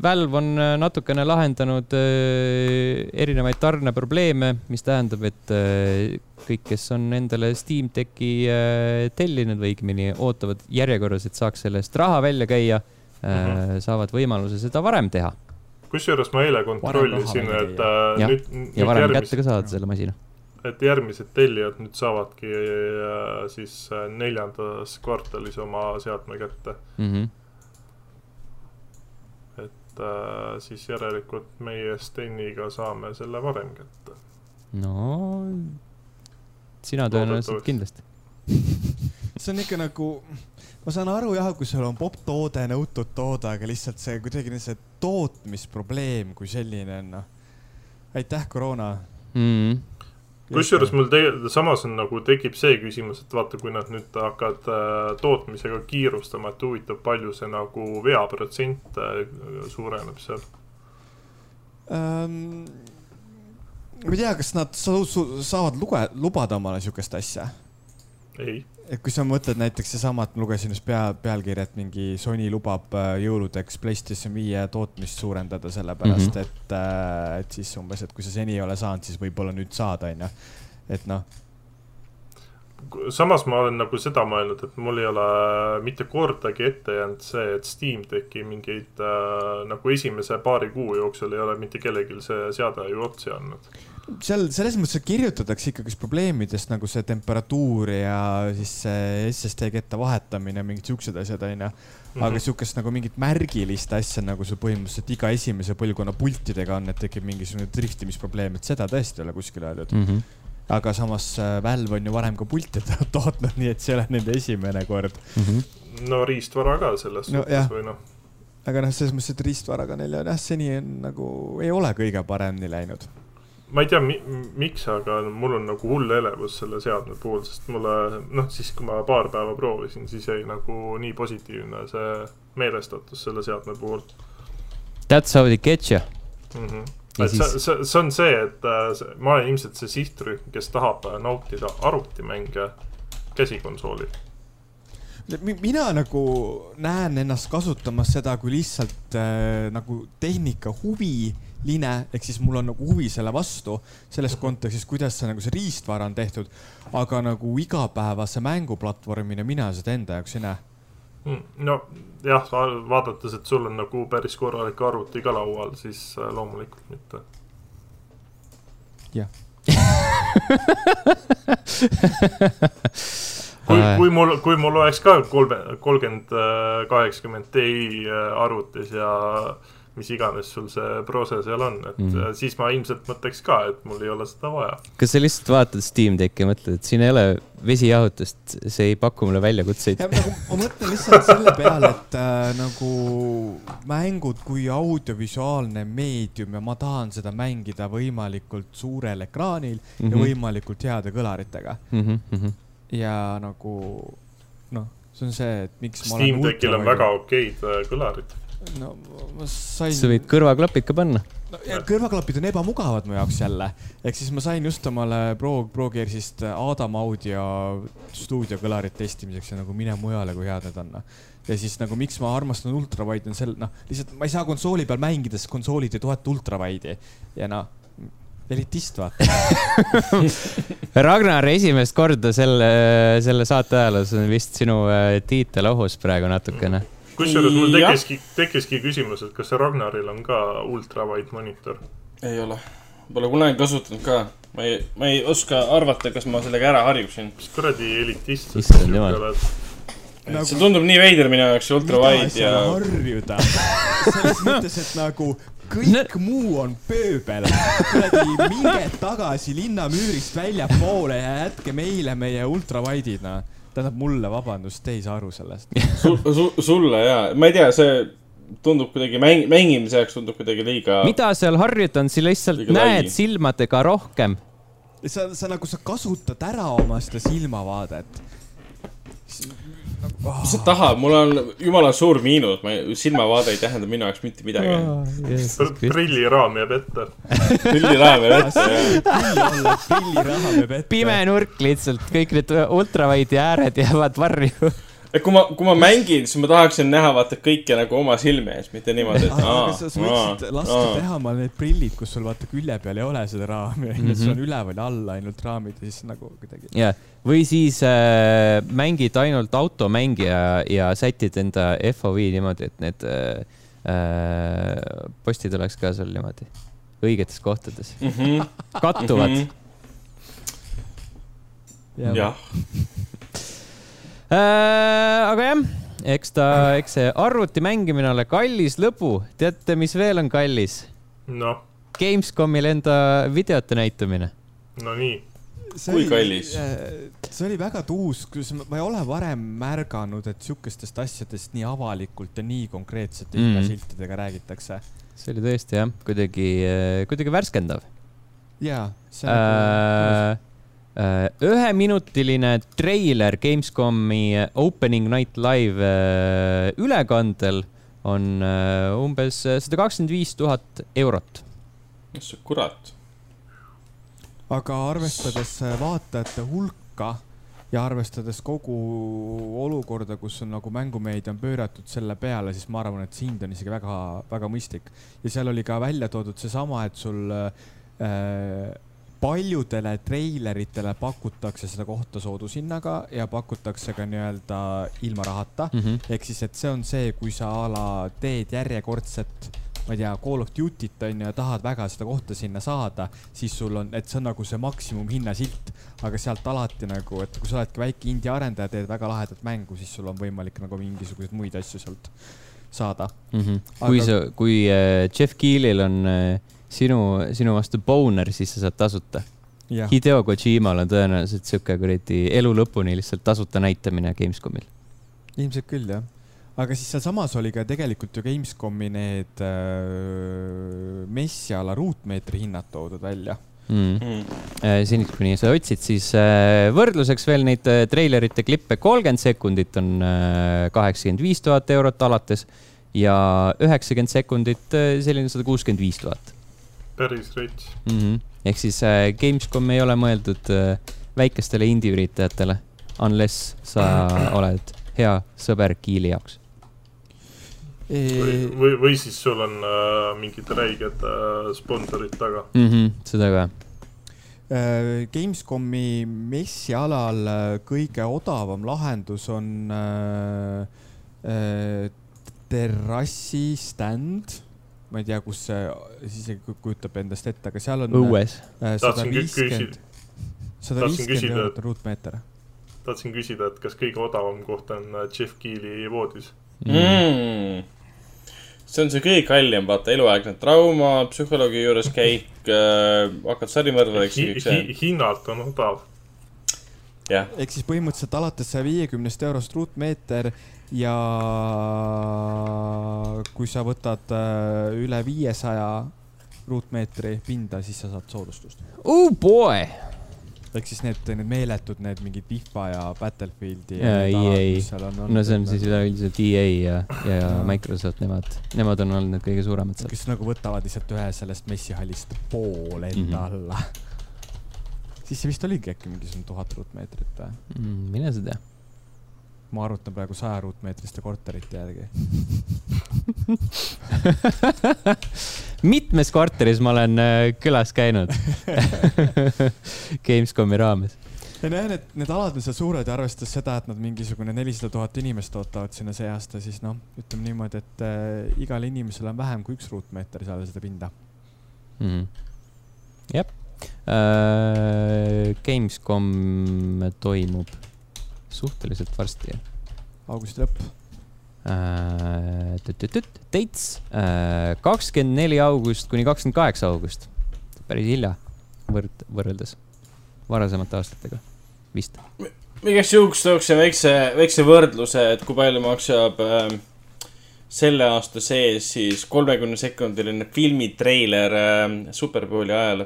Valve on äh, natukene lahendanud äh, erinevaid tarneprobleeme, mis tähendab, et äh, kõik, kes on endale Steam Decki äh, tellinud või õigemini ootavad järjekorras, et saaks selle eest raha välja käia Mhm. saavad võimaluse seda varem teha kusjuures ma eile kontrollisin, et äh, Jah. nüüd, ja varem kätte ka saada selle masina. Et järgmised tellijad nüüd saavadki äh, siis äh, neljandas kvartalis oma seadme kätte. Mm -hmm. et äh, siis järelikult meie Steniga saame selle varem kätte. no sina tõenäoliselt kindlasti. see on ikka nagu, ma saan aru jah, kui sul on popp-toode, nõutud toode, aga lihtsalt see kuidagi see tootmisprobleem kui selline on noh. aitäh, koroona. Mm -hmm. Kusjuures mul tegelikult samas on nagu tekib see küsimus, et vaata, kui nad nüüd hakkavad äh, tootmisega kiirustama, et huvitav, palju see nagu veaprotsent äh, suureneb seal. ähm,. ma ei tea, kas nad saavad luge, lubada omale siukest asja ei, et kui sa mõtled näiteks seesama, et ma lugesin just pea, pealkirja, et mingi Sony lubab äh, jõuludeks PlayStation viie tootmist suurendada, sellepärast mm. -hmm. et äh,, et siis umbes, et kui sa seni ei ole saanud, siis võib-olla nüüd saad, onju. et noh, samas ma olen nagu seda mõelnud, et mul ei ole mitte kordagi ette jäänud see, et Steam Decki mingeid äh, nagu esimese paari kuu jooksul ei ole mitte kellelgi see seade ju otsi andnud. Seal selles mõttes kirjutatakse ikkagi probleemidest nagu see temperatuur ja siis see SSD ketta vahetamine, mingid siuksed asjad, onju. Aga siukest nagu mingit märgilist asja, nagu sul põhimõtteliselt iga esimese põlvkonna pultidega on, et tekib mingisugune driftimisprobleem, et seda tõesti ei ole kuskil öeldud. Mm -hmm. aga samas äh, Valve on ju varem ka to- tootnud, nii et see ei ole nende esimene kord. Mm -hmm. no riistvara ka selles No suhtes või noh, aga noh, selles mõttes, et riistvaraga neil on jah, seni on nagu, ei ole kõige paremini läinud. Ma ei tea mi,, miks, aga mul on nagu hull elevus selle seadme puhul, sest mulle noh, siis kui ma paar päeva proovisin, siis jäi nagu nii positiivne see meelestatus selle seadme puhul That's how they get you. mm. -hmm. Et see siis-, see, see on see, et äh, see, ma olen ilmselt see sihtrühm, kes tahab äh, nautida arvutimänge käsikonsoolil. mina nagu näen ennast kasutamas seda kui lihtsalt äh, nagu tehnika huviline, ehk siis mul on nagu huvi selle vastu, selles kontekstis, kuidas see nagu see riistvara on tehtud. aga nagu igapäevase mänguplatvormina mina seda enda jaoks ei näe. Mm, no jah, vaadates, et sul on nagu päris korralik arvuti ka laual, siis äh, loomulikult mitte. jah kui, kui mul, kui mul oleks ka kolme, kolmkümmend kaheksakümmend Ti äh, arvutis ja mis iganes sul see prose seal on, et mm. siis ma ilmselt mõtleks ka, et mul ei ole seda vaja. kas sa lihtsalt vaatad Steam Decki ja mõtled, et siin ei ole vesijahutust, see ei paku mulle väljakutseid? nagu ma mõtlen lihtsalt selle peale, et äh, nagu mängud kui audiovisuaalne meedium ja ma tahan seda mängida võimalikult suurel ekraanil mm -hmm. ja mhm. võimalikult heade kõlaritega mm. -hmm ja nagu noh, see on see, et miks Steam ma olen Deckil on väga okeid äh, kõlarid. No ma sain. sa võid kõrvaklapid ka panna. no ja kõrvaklapid on ebamugavad mu jaoks jälle, ehk siis ma sain just omale Pro, ProGearsist Adam Audio stuudiokõlarit testimiseks ja nagu mine mujale, kui head need on noh. ja siis nagu miks ma armastan ultravide on sel-, noh, lihtsalt ma ei saa konsooli peal mängida, sest konsoolid ei toeta ultravide'i ja noh elitist, vaata Ragnar, esimest korda selle, selle saate ajaloos on vist sinu äh, tiitel ohus praegu natukene. Kusjuures mul tekkiski, tekkiski küsimus, et kas Ragnaril on ka ultrawide monitor? ei ole, pole kunagi kasutanud ka. ma ei, ma ei oska arvata, kas ma sellega ära harjuksin. mis kuradi elitist sa siis oled? Nagu... see tundub nii veider minu jaoks, ultrawide ja. harjuda selles mõttes, et nagu kõik no. muu on pööbel. kuradi, minge tagasi linnamüürist väljapoole ja jätke meile meie ultrawide'id, noh. Tähendab mulle, vabandust, te ei saa aru sellest sul, sul, sulle jaa, ma ei tea, see tundub kuidagi mäng, mängimise jaoks tundub kuidagi liiga. mida seal harjuda on, sa lihtsalt näed lai. silmadega rohkem. sa, sa nagu, sa kasutad ära oma seda silmavaadet. Mis sa tahad, mul on jumala suur miinus, ma, silmavaade ei tähenda minu jaoks mitte midagi oh,. prilliraam jääb ette prilliraam jääb ette, jah. prilliraam jääb ette. pime nurk lihtsalt, kõik need ultravide ääred jäävad varju et kui ma, kui ma mängin, siis ma tahaksin näha vaata kõike nagu oma silme ees, mitte niimoodi, et aa, aa. sa võiksid lasta teha oma need prillid, kus sul vaata külje peal ei ole seda raami, onju, sul on üleval ja all ainult raamid ja siis nagu kuidagi. jah, või siis äh, mängid ainult automängi ja, ja sätid enda FOV niimoodi, et need äh, äh, postid oleks ka sul niimoodi õigetes kohtades mm. -hmm. kattuvad mm. -hmm. jah äh,. Aga jah, eks ta, eks see arvuti mängimine ole kallis lõbu. teate, mis veel on kallis? noh. Gamescomil enda videote näitamine. Nonii kui kallis? see oli väga tuus, kus ma ei ole varem märganud, et sihukestest asjadest nii avalikult ja nii konkreetsete mm. siltidega räägitakse. see oli tõesti jah, kuidagi, kuidagi värskendav. jaa. Äh, Äh, üheminutiline treiler Gamescomi Opening Night Live äh, ülekandel on äh, umbes sada kakskümmend viis tuhat eurot. mis kurat? aga arvestades vaatajate hulka ja arvestades kogu olukorda, kus on nagu mängumeedia on pööratud selle peale, siis ma arvan, et see hind on isegi väga, väga mõistlik. ja seal oli ka välja toodud seesama, et sul äh, paljudele treileritele pakutakse seda kohta soodushinnaga ja pakutakse ka nii-öelda ilma rahata mm. -hmm. ehk siis, et see on see, kui sa a la teed järjekordset, ma ei tea, Call of Duty't on ju ja tahad väga seda kohta sinna saada, siis sul on, et see on nagu see maksimumhinnasilt. aga sealt alati nagu, et kui sa oledki väike indie arendaja, teed väga lahedat mängu, siis sul on võimalik nagu mingisuguseid muid asju sealt saada mm. -hmm. Aga... kui sa, kui äh, Jeff Keelil on äh, sinu, sinu vastu boner, siis sa saad tasuta. Hideo Kojimal on tõenäoliselt sihuke kuradi elu lõpuni lihtsalt tasuta näitamine Gamescomil. ilmselt küll, jah. aga siis sealsamas oli ka tegelikult ju Gamescomi need äh, messiala ruutmeetri hinnad toodud välja mm.. Mm. Äh, seniks, kuni sa otsid, siis äh, võrdluseks veel neid äh, treilerite klippe, kolmkümmend sekundit on kaheksakümmend viis tuhat eurot alates ja üheksakümmend sekundit selline sada kuuskümmend viis tuhat päris rets mm. -hmm. ehk siis äh, Gamescom ei ole mõeldud äh, väikestele indie-üritajatele, unless sa oled hea sõber Kiili jaoks. või, või, või siis sul on äh, mingid räiged äh, sponsorid taga mm. -hmm, seda ka äh, Gamescomi messialal äh, kõige odavam lahendus on äh, äh, terrassistand, ma ei tea, kus see isegi kujutab endast ette, aga seal on õues. äh, sada viiskümmend, sada viiskümmend küsida, eurot on ruutmeeter. tahtsin küsida, et kas kõige odavam koht on äh, Jeff Keeli voodis? mm.. see on see kõige kallim, vaata, eluaegne trauma, psühholoogi juures käik äh,, hakkad sarimõrvadeks kõik see. hinnalt on odav. jah, ehk siis põhimõtteliselt alates saja viiekümnest eurost ruutmeeter ja kui sa võtad äh, üle viiesaja ruutmeetri pinda, siis sa saad soodustust. oh boy. ehk siis need, need meeletud, need mingid FIFA ja Battlefieldi. Jaa, EA. no see on siis üleüldiselt EA ja, ja Microsoft, nemad, nemad on olnud need kõige suuremad seal. kes nagu võtavad lihtsalt ühe sellest messihallist poole enda Mhm. alla. Siis see vist oligi äkki mingisugune tuhat ruutmeetrit või? Mm, mine sa tea. ma arvutan praegu saja ruutmeetriste korterite järgi. mitmes korteris ma olen äh, külas käinud Gamescomi raames. ja näe, need, need alad on seal suured ja arvestades seda, et nad mingisugune nelisada tuhat inimest ootavad sinna see aasta, siis noh, ütleme niimoodi, et äh, igal inimesel on vähem kui üks ruutmeeter seal seda pinda. mm.. jah. Gamescom toimub suhteliselt varsti augusti lõpp. äh,. Dates äh, kakskümmend neli august kuni kakskümmend kaheksa august. päris hilja võrd-, võrreldes varasemate aastatega, vist. igaks juhuks tooksin väikse, väikse võrdluse, et kui palju maksab äh, selle aasta sees siis kolmekümne sekundiline filmitreiler äh, Superbowli ajal.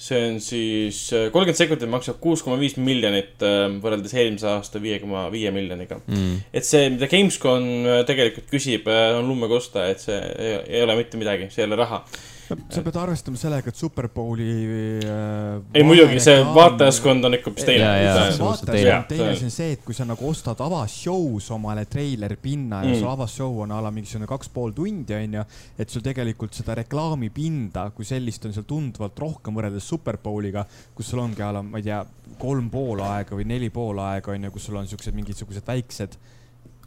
See on siis äh, kolmkümmend sekundit maksab kuus koma viis miljonit äh, võrreldes eelmise aasta viie koma viie miljoniga. Mm. et see, mida Gamescom äh, tegelikult küsib, on lummekosta, et see ei ole mitte midagi, see ei ole raha. Sa pead arvestama sellega, et Superbowli äh,. ei muidugi, see vaatajaskond on ikka hoopis teine vaatajaskond teine. see on see, et kui sa nagu ostad avashow's omale treilerpinna ja Mm. sul avashow on a la mingisugune kaks pool tundi, onju, et sul tegelikult seda reklaamipinda kui sellist on seal tunduvalt rohkem võrreldes Superbowliga, kus sul ongi a la, ma ei tea, kolm pool aega või neli pool aega, onju, kus sul on siuksed mingisugused väiksed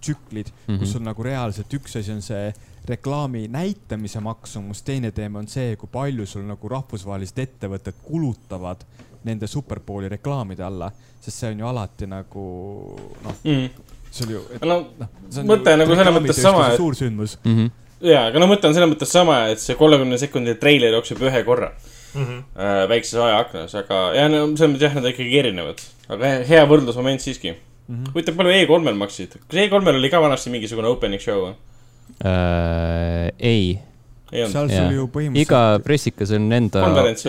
tsüklid mm, -hmm. kus sul nagu reaalselt üks asi on see reklaami näitamise maksumus, teine teema on see, kui palju sul nagu rahvusvahelised ettevõtted kulutavad nende Superbowli reklaamide alla, sest see on ju alati nagu noh, mm.. see on ju. no mõte nagu selles mõttes sama, et- suursündmus. Mm -hmm. jaa, aga no mõte on selles mõttes sama, et see kolmekümne sekundi treiler jookseb ühe korra Mhm. äh, väikses ajaaknas, aga ja no selles mõttes jah, nad on ikkagi erinevad. aga he- hea võrdlusmoment siiski. Mhm. huvitav, palju E3-l maksid? kas E3-l oli ka vanasti mingisugune opening show või? äh,. ei, ei seal sul ju põhimõtteliselt. iga pressikas on enda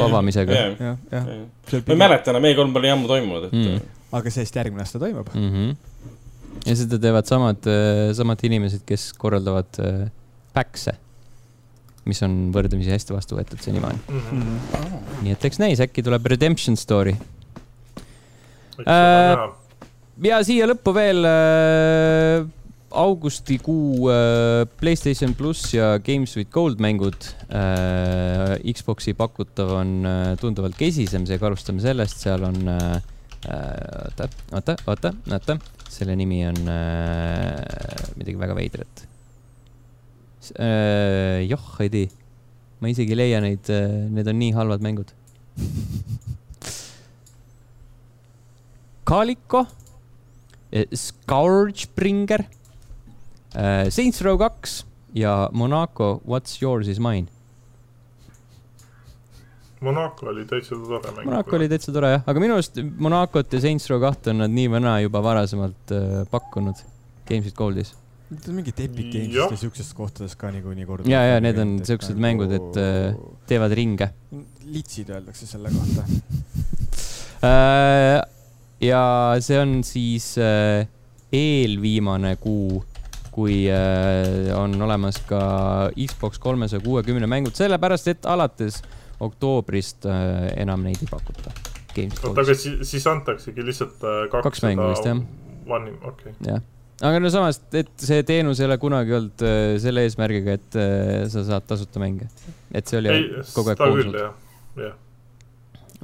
avamisega. ma ei mäleta enam, E3 pole ammu toimunud, et Mm. mm.. aga see-eest järgmine aasta toimub. mm. -hmm. ja seda teevad samad, samad inimesed, kes korraldavad äh, PAX-e, mis on võrdlemisi hästi vastu võetud senimaani. Mhm. nii et eks näis, äkki tuleb Redemption Story. võiks seda näha. Ja siia lõppu veel äh, augustikuu äh, Playstation pluss ja Games with Gold mängud äh,. Xbox'i pakutav on äh, tunduvalt kesisem, seega alustame sellest, seal on äh, äh, oota, oota, oota, oota, selle nimi on äh, midagi väga veidrat. Äh, joh, ei tea, ma isegi ei leia neid, need on nii halvad mängud. Calico, Scourgebringer, Saints Row kaks ja Monaco What's yours is mine. Monaco oli täitsa tore mäng. Monaco oli täitsa tore jah, aga minu arust Monacot ja Saints Row kahte on nad nii või naa juba varasemalt äh, pakkunud Games with Goldis. Need on mingid Epic. Games'ist ja siukses kohtades ka niikuinii kord. ja, ja need on siuksed mängud, et äh, teevad ringe litsid öeldakse selle kohta. äh,. Ja see on siis äh, eelviimane kuu, kui äh, on olemas ka Xbox kolmesaja kuuekümne mängud, sellepärast et alates oktoobrist äh, enam neid ei pakuta. Oota, aga siis, siis antaksegi lihtsalt äh, kaks, mängu vist, jah. One, okei okay.. jah, aga no samas, et see teenus ei ole kunagi olnud selle eesmärgiga, et sa saad tasuta mänge. et see oli ei, kogu aeg seda küll jah, jah.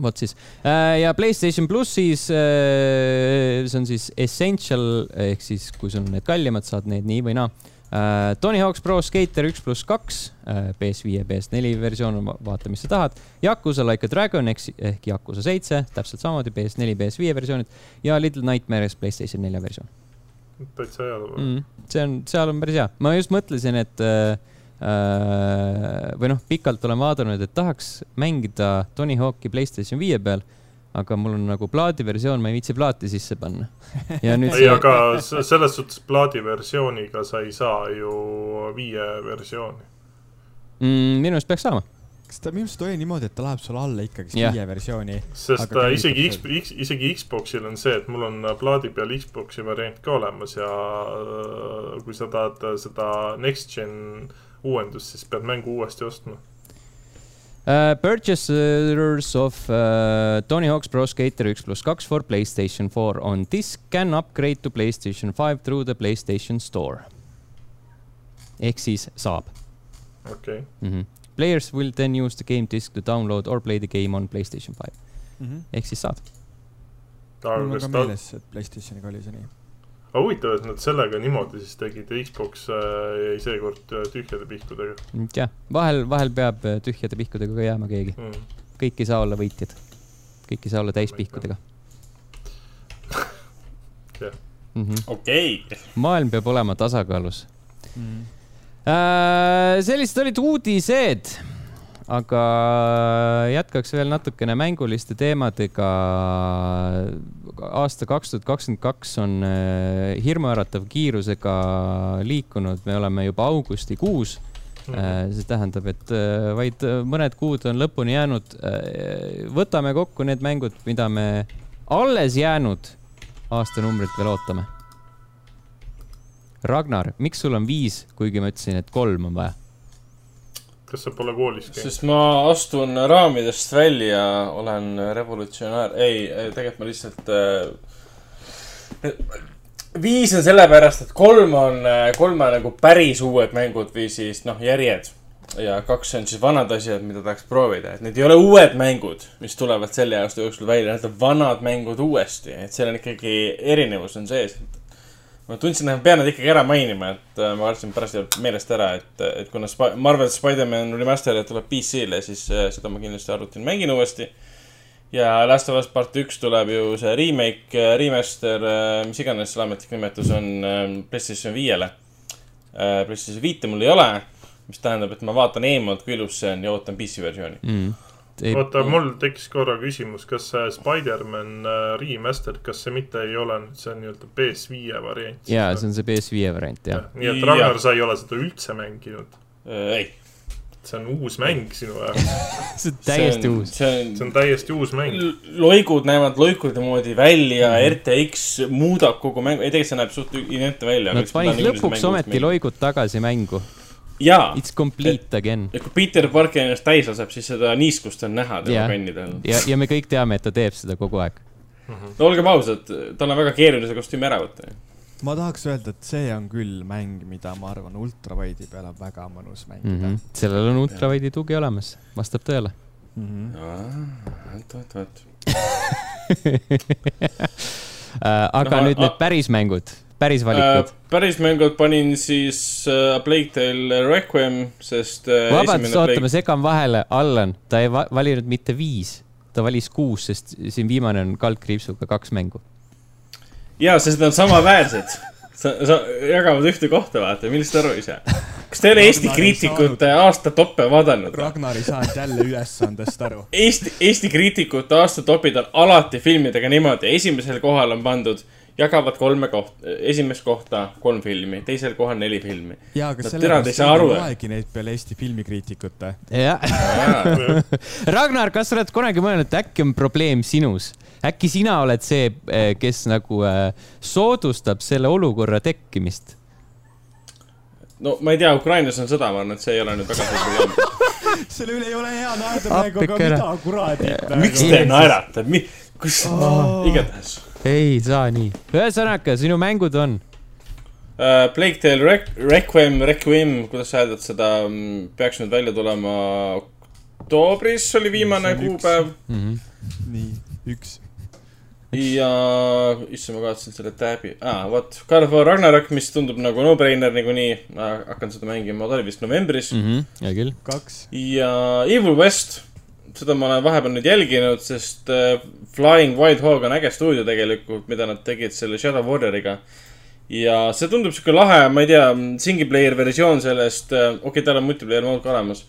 Vot siis äh, ja Playstation plussis äh, see on siis Essential ehk siis kui sul on need kallimad, saad need nii või naa äh,. Tony Hawk's Pro Skater üks pluss kaks, äh, PS5 ja PS4 versioon, vaata, mis sa tahad. Yakuza Like a Dragon ehk, Yakuza seitse, täpselt samamoodi PS4, PS5 versioonid ja Little Nightmares Playstation nelja versioon. täitsa hea mm,. see on, seal on päris hea, ma just mõtlesin, et Äh, või noh, pikalt olen vaadanud, et tahaks mängida Tony Hawk'i Playstation viie peal, aga mul on nagu plaadiversioon, ma ei viitsi plaati sisse panna. ei see..., aga selles suhtes plaadiversiooniga sa ei saa ju viie versiooni mm,. minu arust peaks saama kas ta minu arust oli niimoodi, et ta läheb sulle alla ikkagi yeah. viie versiooni? sest äh, isegi X, X, isegi Xboxil on see, et mul on plaadi peal Xbox'i variant ka olemas ja äh, kui sa tahad seda Next Gen uuendust, siis pead mängu uuesti ostma uh,. Purchasers of uh, Tony Hawk's Pro Skater üks pluss kaks for Playstation four on disk can upgrade to Playstation five through the Playstation store. ehk siis saab. okei okay. mm. -hmm. Players will then use the game disk to download or play the game on Playstation five mm. -hmm. ehk siis saad. mul on ka meeles, et Playstationiga oli see nii aga huvitav, et nad sellega niimoodi siis tegid ja Xbox äh, jäi seekord äh, tühjade pihkudega. jah, vahel, vahel peab äh, tühjade pihkudega ka jääma keegi mm.. kõik ei saa olla võitjad. kõik ei saa olla täispihkudega. Mhm. okei. maailm peab olema tasakaalus mm.. Äh, sellised olid uudised aga jätkaks veel natukene mänguliste teemadega. aasta kaks tuhat kakskümmend kaks on äh, hirmuäratav kiirusega liikunud, me oleme juba augustikuus mhm. see tähendab, et äh, vaid mõned kuud on lõpuni jäänud. Võtame kokku need mängud, mida me alles jäänud aastanumbrit veel ootame. Ragnar, miks sul on viis, kuigi ma ütlesin, et kolm on vaja? Kas sa pole koolis käinud? sest ma astun raamidest välja, olen revolutsionäär, ei, tegelikult ma lihtsalt äh,. viis on sellepärast, et kolm on, kolm on nagu päris uued mängud või siis noh, järjed. ja kaks on siis vanad asjad, mida tahaks proovida, et need ei ole uued mängud, mis tulevad selle aasta jooksul välja, need on vanad mängud uuesti, et seal on ikkagi erinevus on sees ma tundsin, et ma pean need ikkagi ära mainima, et äh, ma kartsin pärast meelest ära, et, et kuna Sp Marvel Spider-man Remastered tuleb PC-le, siis äh, seda ma kindlasti arvutin, mängin uuesti. ja Last of Us part üks tuleb ju see remake, äh, remaster, mis iganes selle ametlik nimetus on PlayStation viiele. PlayStation viite mul ei ole, mis tähendab, et ma vaatan eemalt, kui ilus see on ja ootan PC versiooni mm ei... oota, mul tekkis korra küsimus, kas see Spider-man äh, remastered, kas see mitte ei ole nüüd see nii-öelda PS5 variant? jaa, see on see PS5 variant, jah ja,. nii et Ragnar, sa ei ole seda üldse mänginud äh,? ei. see on uus mäng sinu jaoks see on täiesti see on, uus. see on, see on täiesti uus mäng. loigud näevad loikude moodi välja mm, -hmm. RTX muudab kogu mängu, ei tegelikult see näeb suht identne välja. Nad panid lõpuks ometi loigud tagasi mängu jaa. It's complete again. ja kui Peter Parker ennast täis laseb, siis seda niiskust on näha tema kannidel. ja, ja me kõik teame, et ta teeb seda kogu aeg mm. -hmm. no olgem ausad, tal on väga keeruline see kostüüm ära võtta. ma tahaks öelda, et see on küll mäng, mida ma arvan, ultrawide'i peal on väga mõnus mängida mm. -hmm. sellel on ultrawide'i tugi olemas, vastab tõele mm. -hmm. oot, oot, oot aga no, nüüd need päris mängud päris valikud äh,? päris mängud panin siis äh, Plague Tale Requiem, sest äh,. vabandust, oota Plague..., ma segan vahele, Allan, ta ei va valinud mitte viis, ta valis kuus, sest siin viimane on kaldkriipsuga kaks mängu. ja, sest nad on samaväärsed sa, sa jagavad ühte kohta, vaata, millest aru ei saa. kas te ei ole Eesti kriitikute aasta toppe vaadanud? Ragnar ei saanud jälle ülesandest aru. Eesti, Eesti kriitikute aasta topid on alati filmidega niimoodi, esimesel kohal on pandud jagavad kolme kohta, esimest kohta kolm filmi, teisel kohal neli filmi. jaa, aga sellepärast ei loegi neid peale Eesti filmikriitikute. jah. Ragnar, kas sa oled kunagi mõelnud, et äkki on probleem sinus? äkki sina oled see, eh, kes nagu äh, soodustab selle olukorra tekkimist? no ma ei tea, Ukrainas on sõda, ma arvan, et see ei ole nüüd väga suur probleem selle üle ei ole hea naerda praegu, aga mida kuradi. miks te naerate, kus oh., igatahes ei saa nii. ühesõnaga, sinu mängud on uh,? Plague Tale Rec-, Requiem, Requiem, kuidas sa hääldad seda, mm, peaks nüüd välja tulema oktoobris oli viimane kuupäev mm. -hmm. nii, üks. ja, issand, ma kaotasin selle tab'i ah,, vot, God of War Ragnarok, mis tundub nagu no-brainer niikuinii, ma hakkan seda mängima, ta oli vist novembris mm. Mm -hmm. hea küll. kaks. ja Evil West, seda ma olen vahepeal nüüd jälginud, sest äh, Flying Wild Hog on äge stuudio tegelikult, mida nad tegid selle Shadow Warrioriga. ja see tundub sihuke lahe, ma ei tea, single player versioon sellest, okei okay,, tal on multiplayer mood ka olemas.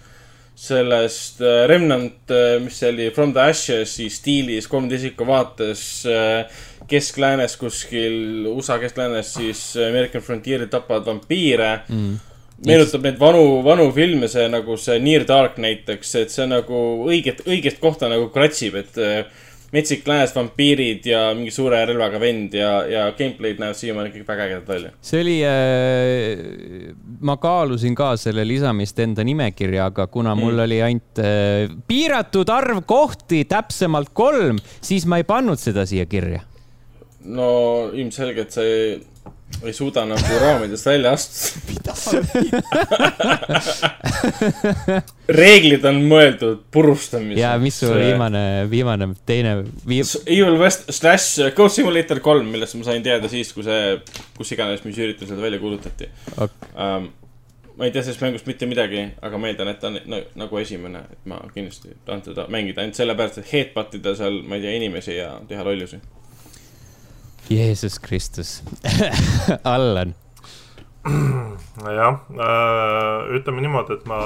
sellest äh, Remnant, mis see oli, From the Ashes'i stiilis, kolmanda isiku vaates äh, keskläänes kuskil, USA keskläänes siis American Frontier'il tapavad vampiire Mm. meenutab neid vanu, vanu filme, see nagu see Near Dark näiteks, et see nagu õiget, õigest kohta nagu kratsib, et äh, metsik lääs, vampiirid ja mingi suure relvaga vend ja, ja gameplay'd näevad siiamaani ikkagi väga ägedad välja. see oli äh,, ma kaalusin ka selle lisamist enda nimekirja, aga kuna mul Mm. oli ainult äh, piiratud arv kohti, täpsemalt kolm, siis ma ei pannud seda siia kirja. no ilmselgelt sa ei, suuda nagu raamidest välja astuda. reeglid on mõeldud purustamiseks. ja mis su viimane, viimane, teine vii..., Evil West slash Ghost Simulator kolm, millest ma sain teada siis, kui see, kus iganes, mis üritusel välja kuulutati Ok. um,. ma ei tea sellest mängust mitte midagi, aga ma eeldan, et ta on no, nagu esimene, et ma kindlasti tahan teda mängida ainult sellepärast, et headbutt ida seal, ma ei tea, inimesi ja teha lollusi. Jeesus Kristus Allan, jah, ütleme niimoodi, et ma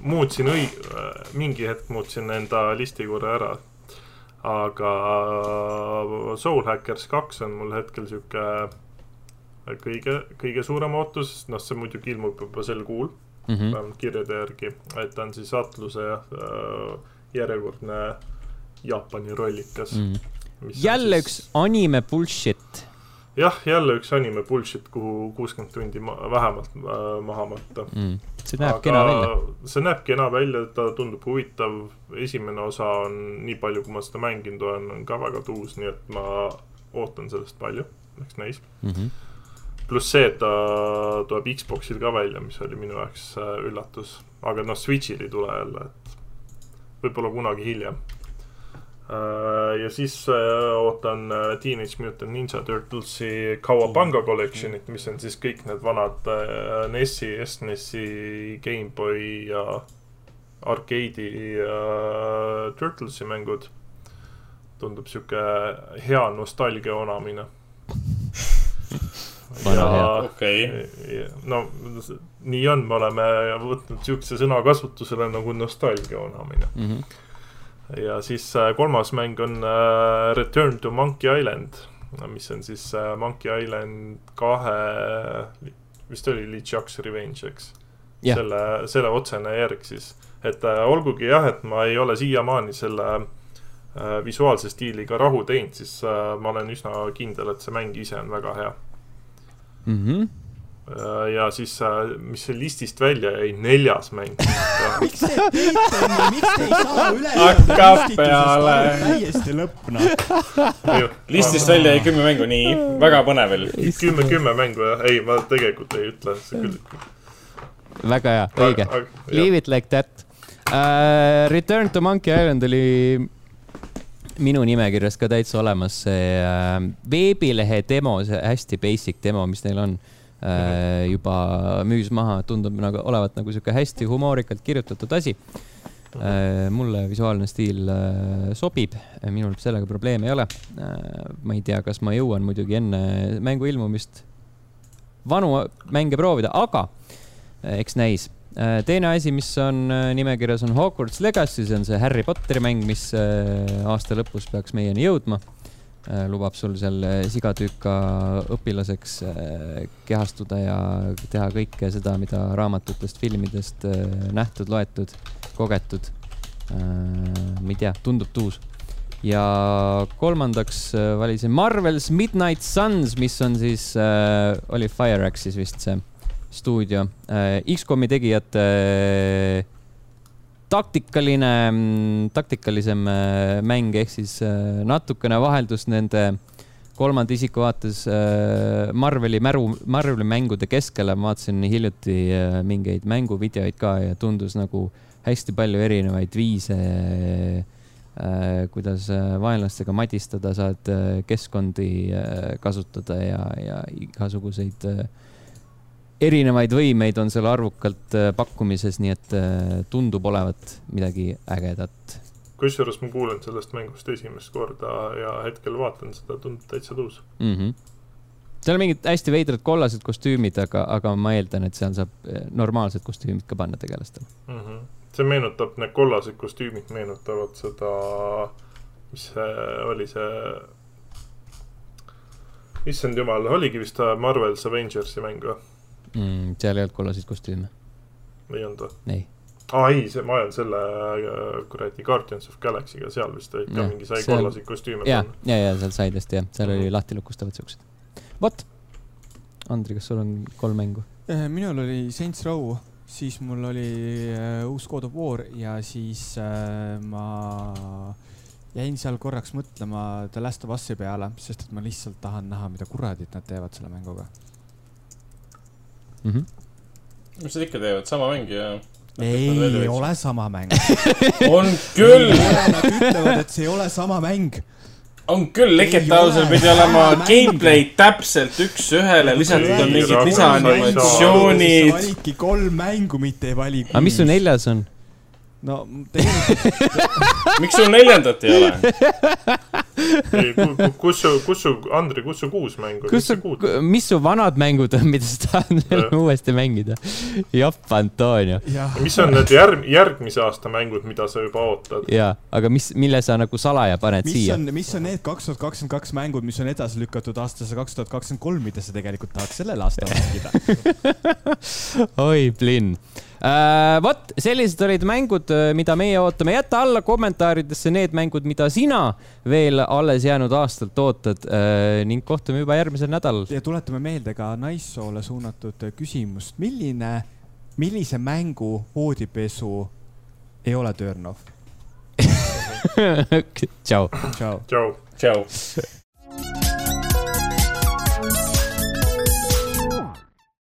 muutsin õig-, mingi hetk muutsin enda listi korra ära. aga Soul Hackers kaks on mul hetkel sihuke kõige, kõige suurem ootus, noh, see muidugi ilmub juba sel kuul mm. -hmm. vähemalt kirjade järgi, et ta on siis Atluse äh, järjekordne Jaapani rollikas Mm. mm.. Jälle üks anime bullshit. jah, jälle üks anime bullshit, kuhu kuuskümmend tundi ma vähemalt äh, maha matta. Mm. see näeb kena välja. see näeb kena välja, ta tundub huvitav. esimene osa on, nii palju, kui ma seda mänginud olen, on ka väga tuus, nii et ma ootan sellest palju, eks näis. Mm -hmm. pluss see, et ta tuleb Xboxil ka välja, mis oli minu jaoks äh, üllatus. aga noh, Switch'il ei tule jälle, et võib-olla kunagi hiljem. Ja siis äh, ootan äh, Teenage Mutant Ninja Turtlesi Kawabanga Collectionit, mis on siis kõik need vanad äh, NES-i, SNES-i, GameBoy ja arkeedi äh, Turtlesi mängud. tundub sihuke hea nostalgia onamine. Hea. okei, no nii on, me oleme võtnud siukse sõna kasutusele nagu nostalgia onamine. Mm -hmm. Ja siis äh, kolmas mäng on äh, Return to Monkey Island, mis on siis äh, Monkey Island kahe, vist oli LeChuck's Revenge, eks Jah. selle, selle otsene järg siis. et olgugi jah, et ma ei ole siiamaani selle visuaalse stiiliga rahu teinud, siis ma olen üsna kindel, et see mäng ise on väga hea. Mm -hmm. Äh, ja siis, mis see listist välja jäi, neljas mäng. miks te teete nii, miks te ei saa üle Hakkab peale. täiesti lõpp, noh. listist välja jäi kümme mängu, nii, väga põnev veel. kümme, kümme mängu jah, ei, ma tegelikult ei ütle, see küll. väga hea, õige. Leave it like that uh,. Return to Monkey Island oli minu nimekirjas ka täitsa olemas see uh, veebilehe demo, see hästi basic demo, mis neil on uh,, juba müüs maha, tundub nagu olevat nagu sihuke hästi humoorikalt kirjutatud asi uh,. mulle visuaalne stiil uh, sobib, minul sellega probleeme ei ole ma ei tea, kas ma jõuan muidugi enne mängu ilmumist vanu mänge proovida, aga eks näis. teine asi, mis on nimekirjas, on Hogwarts Legacy, see on see Harry Potteri mäng, mis aasta lõpus peaks meieni jõudma. Lubab sul seal eh, sigatüüka õpilaseks eh, kehastuda ja teha kõike seda, mida raamatutest, filmidest eh, nähtud, loetud, kogetud. ma ei tea, tundub tuus ja kolmandaks valisin Marvel's Midnight Suns, mis on siis oli Fireaxis vist see stuudio X-komi tegijate taktikaline, taktikalisem äh, mäng ehk siis äh, natukene vaheldus nende kolmanda isiku vaates äh, Marveli märu, Marveli mängude keskele. Ma vaatasin hiljuti mingeid mänguvideoid ka ja tundus nagu hästi palju erinevaid viise kuidas vaenlastega madistada saad keskkondi kasutada ja, ja igasuguseid äh, erinevaid võimeid on seal arvukalt äh, pakkumises, nii et äh, tundub olevat midagi ägedat kusjuures ma kuulen sellest mängust esimest korda ja hetkel vaatan seda, tundub täitsa tuus mm. -hmm. seal on mingid hästi veidrad kollased kostüümid, aga, aga ma eeldan, et seal saab eh, normaalsed kostüümid ka panna tegelastele mm. -hmm. see meenutab, need kollased kostüümid meenutavad seda, mis see oli see, issand jumal, oligi vist Marvel's Avengersi mäng või mm,? seal ei olnud kollaseid kostüüme. ei olnud või? ei aa ei, see, ma olen selle äh, kuradi Guardians of Galaxy'ga, seal vist ikka ja, mingi sai seal... kollaseid kostüüme ja, ja, ja seal sai tõesti jah, seal mm -hmm. oli lahtilukustavad siuksed. vot, Andri, kas sul on kolm mängu? Äh, minul oli Saints Row, siis mul oli uh, uus God of War ja siis uh, ma jäin seal korraks mõtlema The Last of Us'i peale, sest et ma lihtsalt tahan näha, mida kuradit nad teevad selle mänguga mm. -hmm. mis nad ikka teevad, sama mäng ja ei, ei ole sama mäng on küll. Nad ütlevad, et see ei ole sama mäng on küll, Licket House'il pidi olema gameplay täpselt üks-ühele, lisatud on mingid lisaanimatsioonid. validki kolm mängu, mitte ei vali. aga mis su neljas on? No tegelikult miks sul neljandat ei ole? ei, kus su, kus su, Andri, kus su kuus mängu? kus su, mis su vanad mängud on, mida sa tahad veel uuesti mängida? Jopp Antonio. mis on need järg, järgmise aasta mängud, mida sa juba ootad? jaa, aga mis, mille sa nagu salaja paned mis siia? mis on need kaks tuhat kakskümmend kaks mängud, mis on edasi lükatud aastasse kaks tuhat kakskümmend kolm, mida sa tegelikult tahad sellel aastal mängida oi, Blinn uh,. Vot, sellised olid mängud, äh, mida meie ootame. jäta alla kommentaaridesse need mängud, mida sina veel alles jäänud aastalt ootad uh, ning kohtume juba järgmisel nädalal. ja tuletame meelde ka naissoole suunatud küsimust, milline, millise mängu voodipesu ei ole turn off tšau. tšau. tšau. tšau.